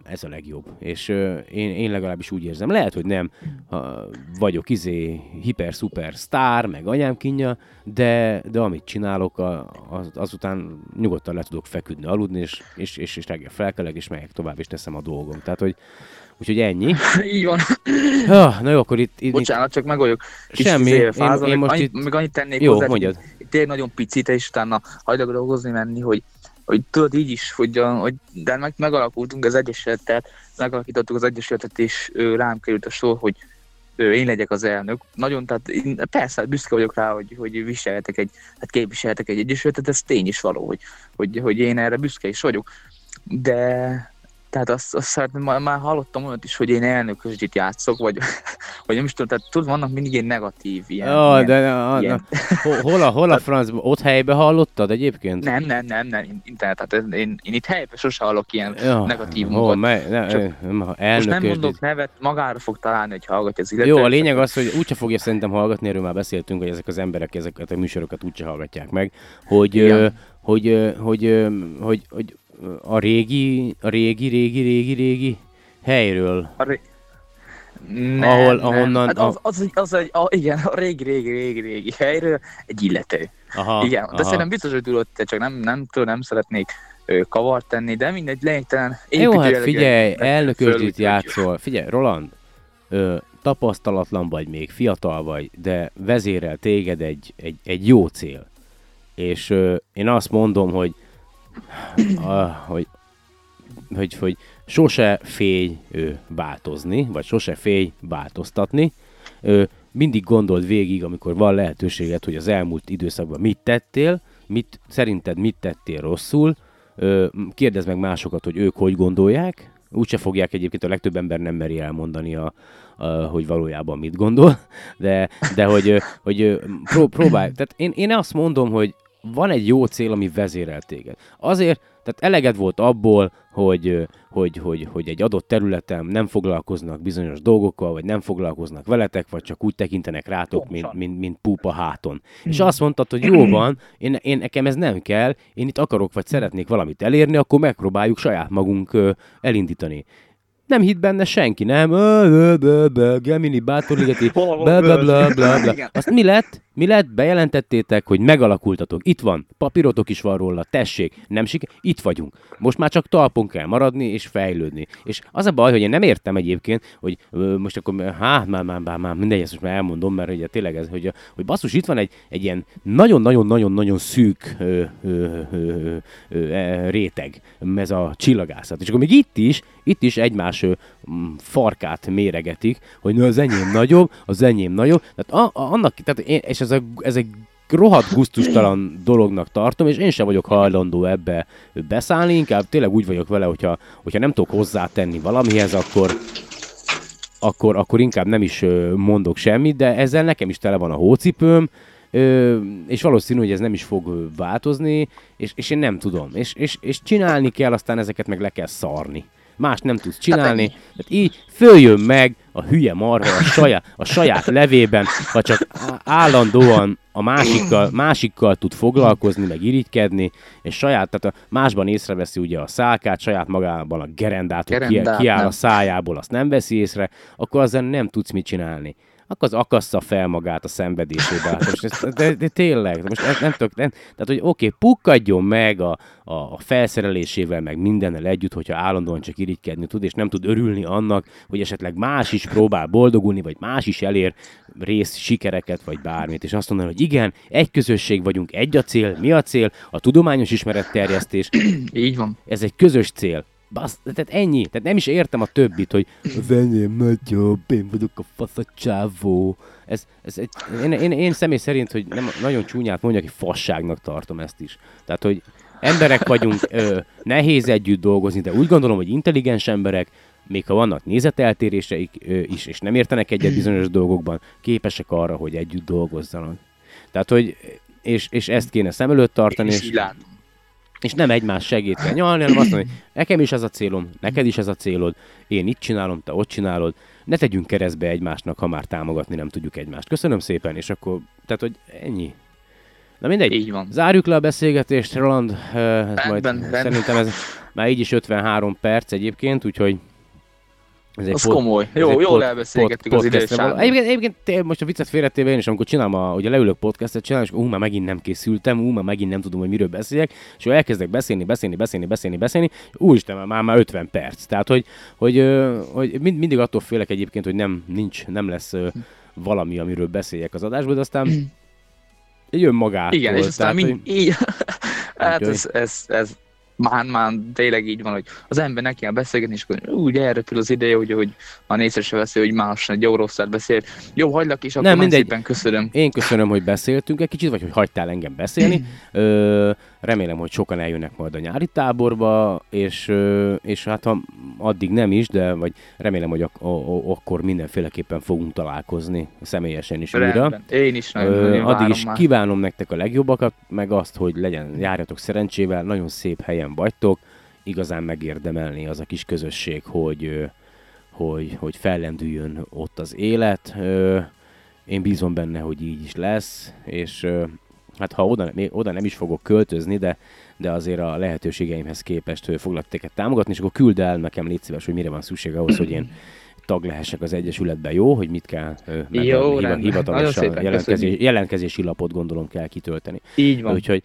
ez a legjobb. És én, én legalábbis úgy érzem. Lehet, hogy nem ha vagyok izé hiper-szuper sztár, meg anyám kínja, de, de amit csinálok, az, azután nyugodtan le tudok feküdni, aludni, és, és, és, és reggel felkelek, és megyek tovább, és teszem a dolgom. Tehát, hogy Úgyhogy ennyi. [LAUGHS] Így van. Ah, na jó, akkor itt... itt Bocsánat, csak megoldjuk. Kis Semmi, izé, én- fázol, én most annyit, itt- Meg annyit tennék Jó, hozzá, mondjad. Tényleg nagyon picit, és utána hajlag dolgozni menni, hogy, hogy tudod így is, hogy, hogy de meg, megalakultunk az egyesületet, megalakítottuk az egyesületet, és ő, rám került a sor, hogy ő, én legyek az elnök. Nagyon, tehát én, persze büszke vagyok rá, hogy, hogy viselhetek egy, hát képviselhetek egy egyesületet, ez tény is való, hogy, hogy, hogy én erre büszke is vagyok. De tehát azt, azt szeretném, már, hallottam olyat is, hogy én elnökösdit játszok, vagy, [LAUGHS] vagy nem is tudom, tehát tudod, vannak mindig ilyen negatív ilyen, Ja, ilyen de na, na, ilyen- hol, hol a, hol a [LAUGHS] francba? Ott helybe hallottad egyébként? Nem, nem, nem, nem, internet, tehát én, én itt helyben sose hallok ilyen Ja, negatív munkat. mely, ne, Csak- nem, Most nem mondok nevet, magára fog találni, hogy hallgatja az illető. Jó, a lényeg az, hogy úgyse fogja szerintem hallgatni, erről már beszéltünk, hogy ezek az emberek ezeket a műsorokat úgyse hallgatják meg, hogy, ö, hogy, hogy, ö, hogy, hogy a régi, a régi, régi, régi, régi helyről. A ré... Nem, Ahol- nem. ahonnan Hát az, az, az, egy, a, igen, a régi, régi, régi, régi helyről egy illető. Aha, igen, de aha. szerintem biztos, hogy tudod, te csak nem, nem tudom, nem szeretnék kavart tenni, de mindegy, lényegtelen. Jó, hát figyelj, úgyhogy- játszol. Figyelj, Roland, ö, tapasztalatlan vagy még, fiatal vagy, de vezérel téged egy, egy, egy jó cél. És ö, én azt mondom, hogy, hogy, hogy, hogy sose félj ö, változni, vagy sose félj változtatni. Ö, mindig gondold végig, amikor van lehetőséged, hogy az elmúlt időszakban mit tettél, mit, szerinted mit tettél rosszul, Ö, kérdezd meg másokat, hogy ők hogy gondolják. Úgyse fogják egyébként, a legtöbb ember nem meri elmondani, a, a, hogy valójában mit gondol, de, de hogy, hogy pró, próbálj. Tehát én, én azt mondom, hogy van egy jó cél, ami vezérel téged. Azért, tehát eleged volt abból, hogy, hogy, hogy, hogy egy adott területen nem foglalkoznak bizonyos dolgokkal, vagy nem foglalkoznak veletek, vagy csak úgy tekintenek rátok, mint, mint, mint púpa háton. És azt mondtad, hogy jó van, én, én nekem ez nem kell, én itt akarok, vagy szeretnék valamit elérni, akkor megpróbáljuk saját magunk elindítani. Nem hitt benne senki, nem? Gemini bátorligeti, [LAUGHS] bla bla bla bla bla. Azt mi lett? Mi lett? Bejelentettétek, hogy megalakultatok. Itt van, papírotok is van róla, tessék, nem siker, itt vagyunk. Most már csak talpon kell maradni és fejlődni. És az a baj, hogy én nem értem egyébként, hogy most akkor, hát már, már, már, már mindegy, ezt most már elmondom, mert ugye tényleg ez, hogy, hogy basszus, itt van egy, egy ilyen nagyon-nagyon-nagyon-nagyon szűk ö, ö, ö, ö, ö, réteg, ez a csillagászat. És akkor még itt is, itt is egymás farkát méregetik, hogy na, az enyém nagyobb, az enyém nagyobb. Tehát a, a, annak, tehát én, és ez, a, ez egy rohadt gusztustalan dolognak tartom, és én sem vagyok hajlandó ebbe beszállni, inkább tényleg úgy vagyok vele, hogyha, hogyha nem tudok hozzátenni valamihez, akkor, akkor, akkor inkább nem is mondok semmit, de ezzel nekem is tele van a hócipőm, és valószínű, hogy ez nem is fog változni, és, és én nem tudom. És, és, és csinálni kell, aztán ezeket meg le kell szarni. Más nem tudsz csinálni. ennyi. Tehát így följön meg a hülye marha a saját, a saját levében, ha csak állandóan a másikkal, másikkal tud foglalkozni, meg irigykedni, és saját, tehát a másban észreveszi ugye a szálkát, saját magában a gerendát, hogy Gerendát, kiáll a nem. szájából, azt nem veszi észre, akkor azzal nem tudsz mit csinálni. Akkor az akassza fel magát a szenvedésébe. Hát most ez, de, de, tényleg, most ez nem tudok, nem, tehát hogy oké, okay, pukkadjon meg a, a, a felszerelésével, meg mindennel együtt, hogyha állandóan csak irigykedni tud, és nem tud örülni annak, hogy esetleg más is próbál boldogulni, vagy más is elér rész sikereket, vagy bármit, és azt mondani, hogy igen, egy közösség vagyunk, egy a cél, mi a cél, a tudományos ismeretterjesztés, Így van. ez egy közös cél. Basz, tehát ennyi. Tehát nem is értem a többit, hogy az enyém nagyobb, én vagyok a fasz a csávó. Ez, ez egy, én, én, én, személy szerint, hogy nem, nagyon csúnyát mondjak, hogy fasságnak tartom ezt is. Tehát, hogy emberek vagyunk, ö, nehéz együtt dolgozni, de úgy gondolom, hogy intelligens emberek, még ha vannak nézeteltéréseik ö, is, és nem értenek egyet bizonyos dolgokban, képesek arra, hogy együtt dolgozzanak. Tehát, hogy és, és ezt kéne szem előtt tartani, És és. És nem egymás segít kell nyalni, hanem azt mondani, nekem is ez a célom, neked is ez a célod, én itt csinálom, te ott csinálod, ne tegyünk keresztbe egymásnak, ha már támogatni nem tudjuk egymást. Köszönöm szépen, és akkor, tehát, hogy ennyi. Na mindegy, Így van. zárjuk le a beszélgetést, Roland, eh, ez majd, Rendben, rendben. szerintem ez már így is 53 perc egyébként, úgyhogy ez Az pod- komoly. Jó, egy jól elbeszélgettük az podcastre való- időságot. Egyébként, egyébként most a viccet félretéve én is, amikor csinálom, a, ugye leülök podcastet csinálni, és ú, már megint nem készültem, ú, már megint nem tudom, hogy miről beszéljek, és akkor elkezdek beszélni, beszélni, beszélni, beszélni, beszélni, úristen, már, már 50 perc. Tehát, hogy, hogy, hogy mind, mindig attól félek egyébként, hogy nem, nincs, nem lesz valami, amiről beszéljek az adásból, de aztán jön magától. Igen, és aztán tehát, mind, így, [LAUGHS] hát ez, ez, ez már, már tényleg így van, hogy az ember neki kell beszélgetni, és akkor úgy elrepül az ideje, hogy, hogy már nézre se veszi, hogy más egy jó rosszat beszél. Jó, hagylak is, akkor nem, mindegy. szépen köszönöm. Én köszönöm, hogy beszéltünk egy kicsit, vagy hogy hagytál engem beszélni. [CLEARS THROAT] Ö, remélem, hogy sokan eljönnek majd a nyári táborba, és, és hát ha addig nem is, de vagy remélem, hogy ak- a- akkor mindenféleképpen fogunk találkozni személyesen is újra. Rendben. Én is nagyon, Ö, nagyon addig is már. kívánom nektek a legjobbakat, meg azt, hogy legyen, járjatok szerencsével, nagyon szép helyen vagytok, igazán megérdemelni az a kis közösség, hogy, hogy, hogy fellendüljön ott az élet. Én bízom benne, hogy így is lesz, és hát ha oda, oda nem is fogok költözni, de, de azért a lehetőségeimhez képest foglak teket támogatni, és akkor küld el nekem, légy szíves, hogy mire van szükség ahhoz, hogy én tag lehessek az Egyesületben, jó? Hogy mit kell, meg Jó, hiva- hivatalosan jelentkezés, jelentkezési lapot gondolom kell kitölteni. Így van. Úgyhogy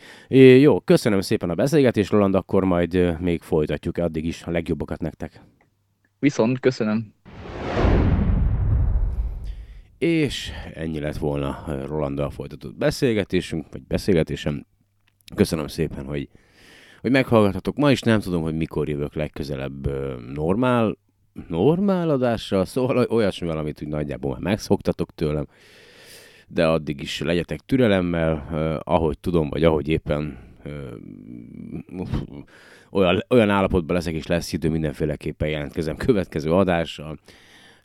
jó, köszönöm szépen a beszélgetést, Roland, akkor majd még folytatjuk, addig is a legjobbakat nektek. Viszont köszönöm. És ennyi lett volna ö, Rolanddal folytatott beszélgetésünk, vagy beszélgetésem. Köszönöm szépen, hogy, hogy meghallgathatok. Ma is nem tudom, hogy mikor jövök legközelebb ö, normál, normál adással, szóval olyasmivel, amit úgy nagyjából már megszoktatok tőlem. De addig is legyetek türelemmel, ö, ahogy tudom, vagy ahogy éppen olyan, olyan állapotban leszek, és lesz idő, mindenféleképpen jelentkezem következő adással.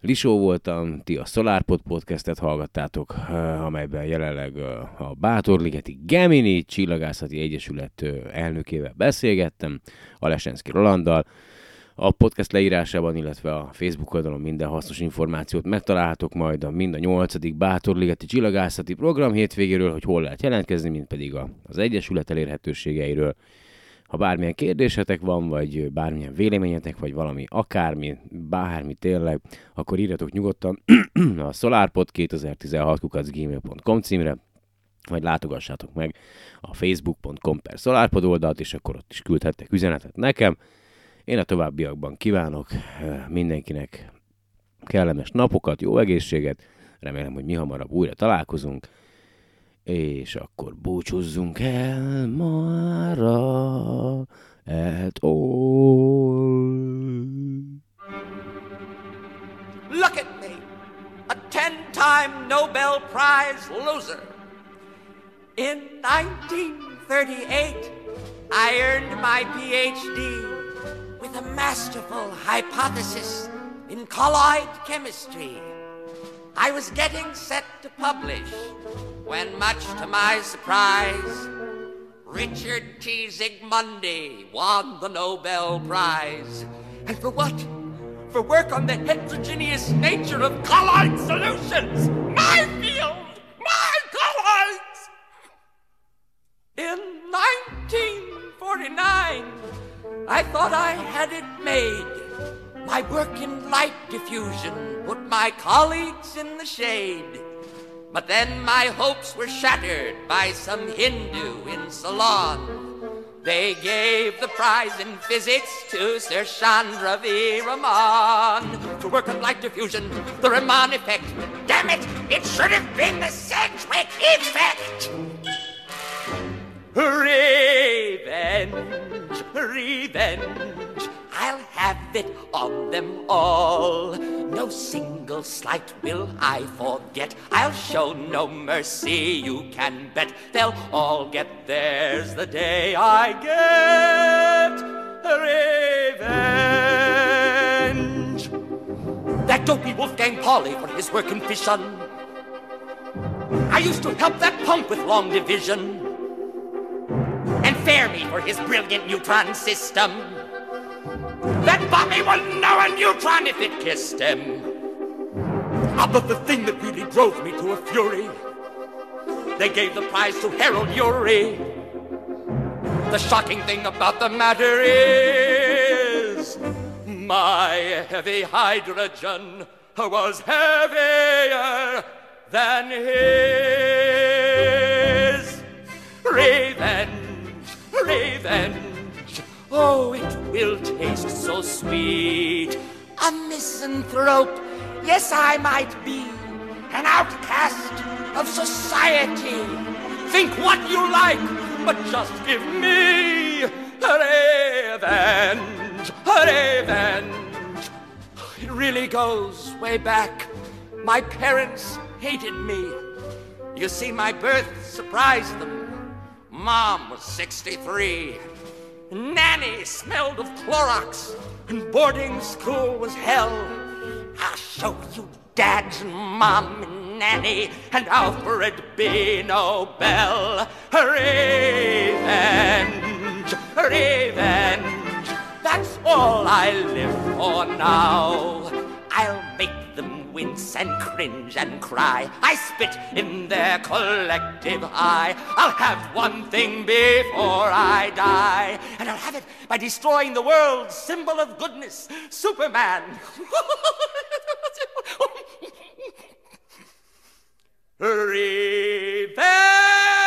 Lisó voltam, ti a SolarPod podcastet hallgattátok, eh, amelyben jelenleg eh, a Bátorligeti Gemini Csillagászati Egyesület eh, elnökével beszélgettem, Alesenszki Rolanddal. A podcast leírásában, illetve a Facebook oldalon minden hasznos információt megtalálhatok majd a mind a 8. Bátorligeti Csillagászati Program hétvégéről, hogy hol lehet jelentkezni, mint pedig az Egyesület elérhetőségeiről. Ha bármilyen kérdésetek van, vagy bármilyen véleményetek, vagy valami akármi, bármi tényleg, akkor írjatok nyugodtan [CLEARS THROAT] a solarpod2016 címre, vagy látogassátok meg a facebook.com per solarpod oldalt, és akkor ott is küldhettek üzenetet nekem. Én a továbbiakban kívánok eh, mindenkinek kellemes napokat, jó egészséget, remélem, hogy mi hamarabb újra találkozunk, és akkor búcsúzzunk el mára at all. Look at me, a 10 time Nobel Prize loser. In 1938, I earned my PhD with a masterful hypothesis in colloid chemistry. I was getting set to publish when, much to my surprise, Richard T. Zygmundi won the Nobel Prize. And for what? For work on the heterogeneous nature of colloid solutions! My field! My colloids! In 1949, I thought I had it made. My work in light diffusion put my colleagues in the shade. But then my hopes were shattered by some Hindu in Ceylon. They gave the prize in physics to Sir Chandra V. Raman for work on light diffusion, the Raman effect. Damn it! It should have been the Sedgwick effect! Revenge, revenge. I'll have it on them all. No single slight will I forget. I'll show no mercy, you can bet. They'll all get theirs the day I get revenge. That dopey Wolfgang Pauli for his work in fission. I used to help that punk with long division. spare me for his brilliant neutron system. That Bobby will know a neutron if it kissed him. Ah, but the thing that really drove me to a fury, they gave the prize to Harold Urey. The shocking thing about the matter is my heavy hydrogen was heavier than his. Revenge, revenge, oh, it will taste so sweet. A misanthrope, yes, I might be an outcast of society. Think what you like, but just give me revenge, revenge. It really goes way back. My parents hated me. You see, my birth surprised them. Mom was 63. Nanny smelled of Clorox, and boarding school was hell. I'll show you dads and mom and nanny and Alfred B. Nobel. Revenge, revenge. That's all I live for now. I'll make them wince and cringe and cry. I spit in their collective eye. I'll have one thing before I die, and I'll have it by destroying the world's symbol of goodness, Superman. [LAUGHS]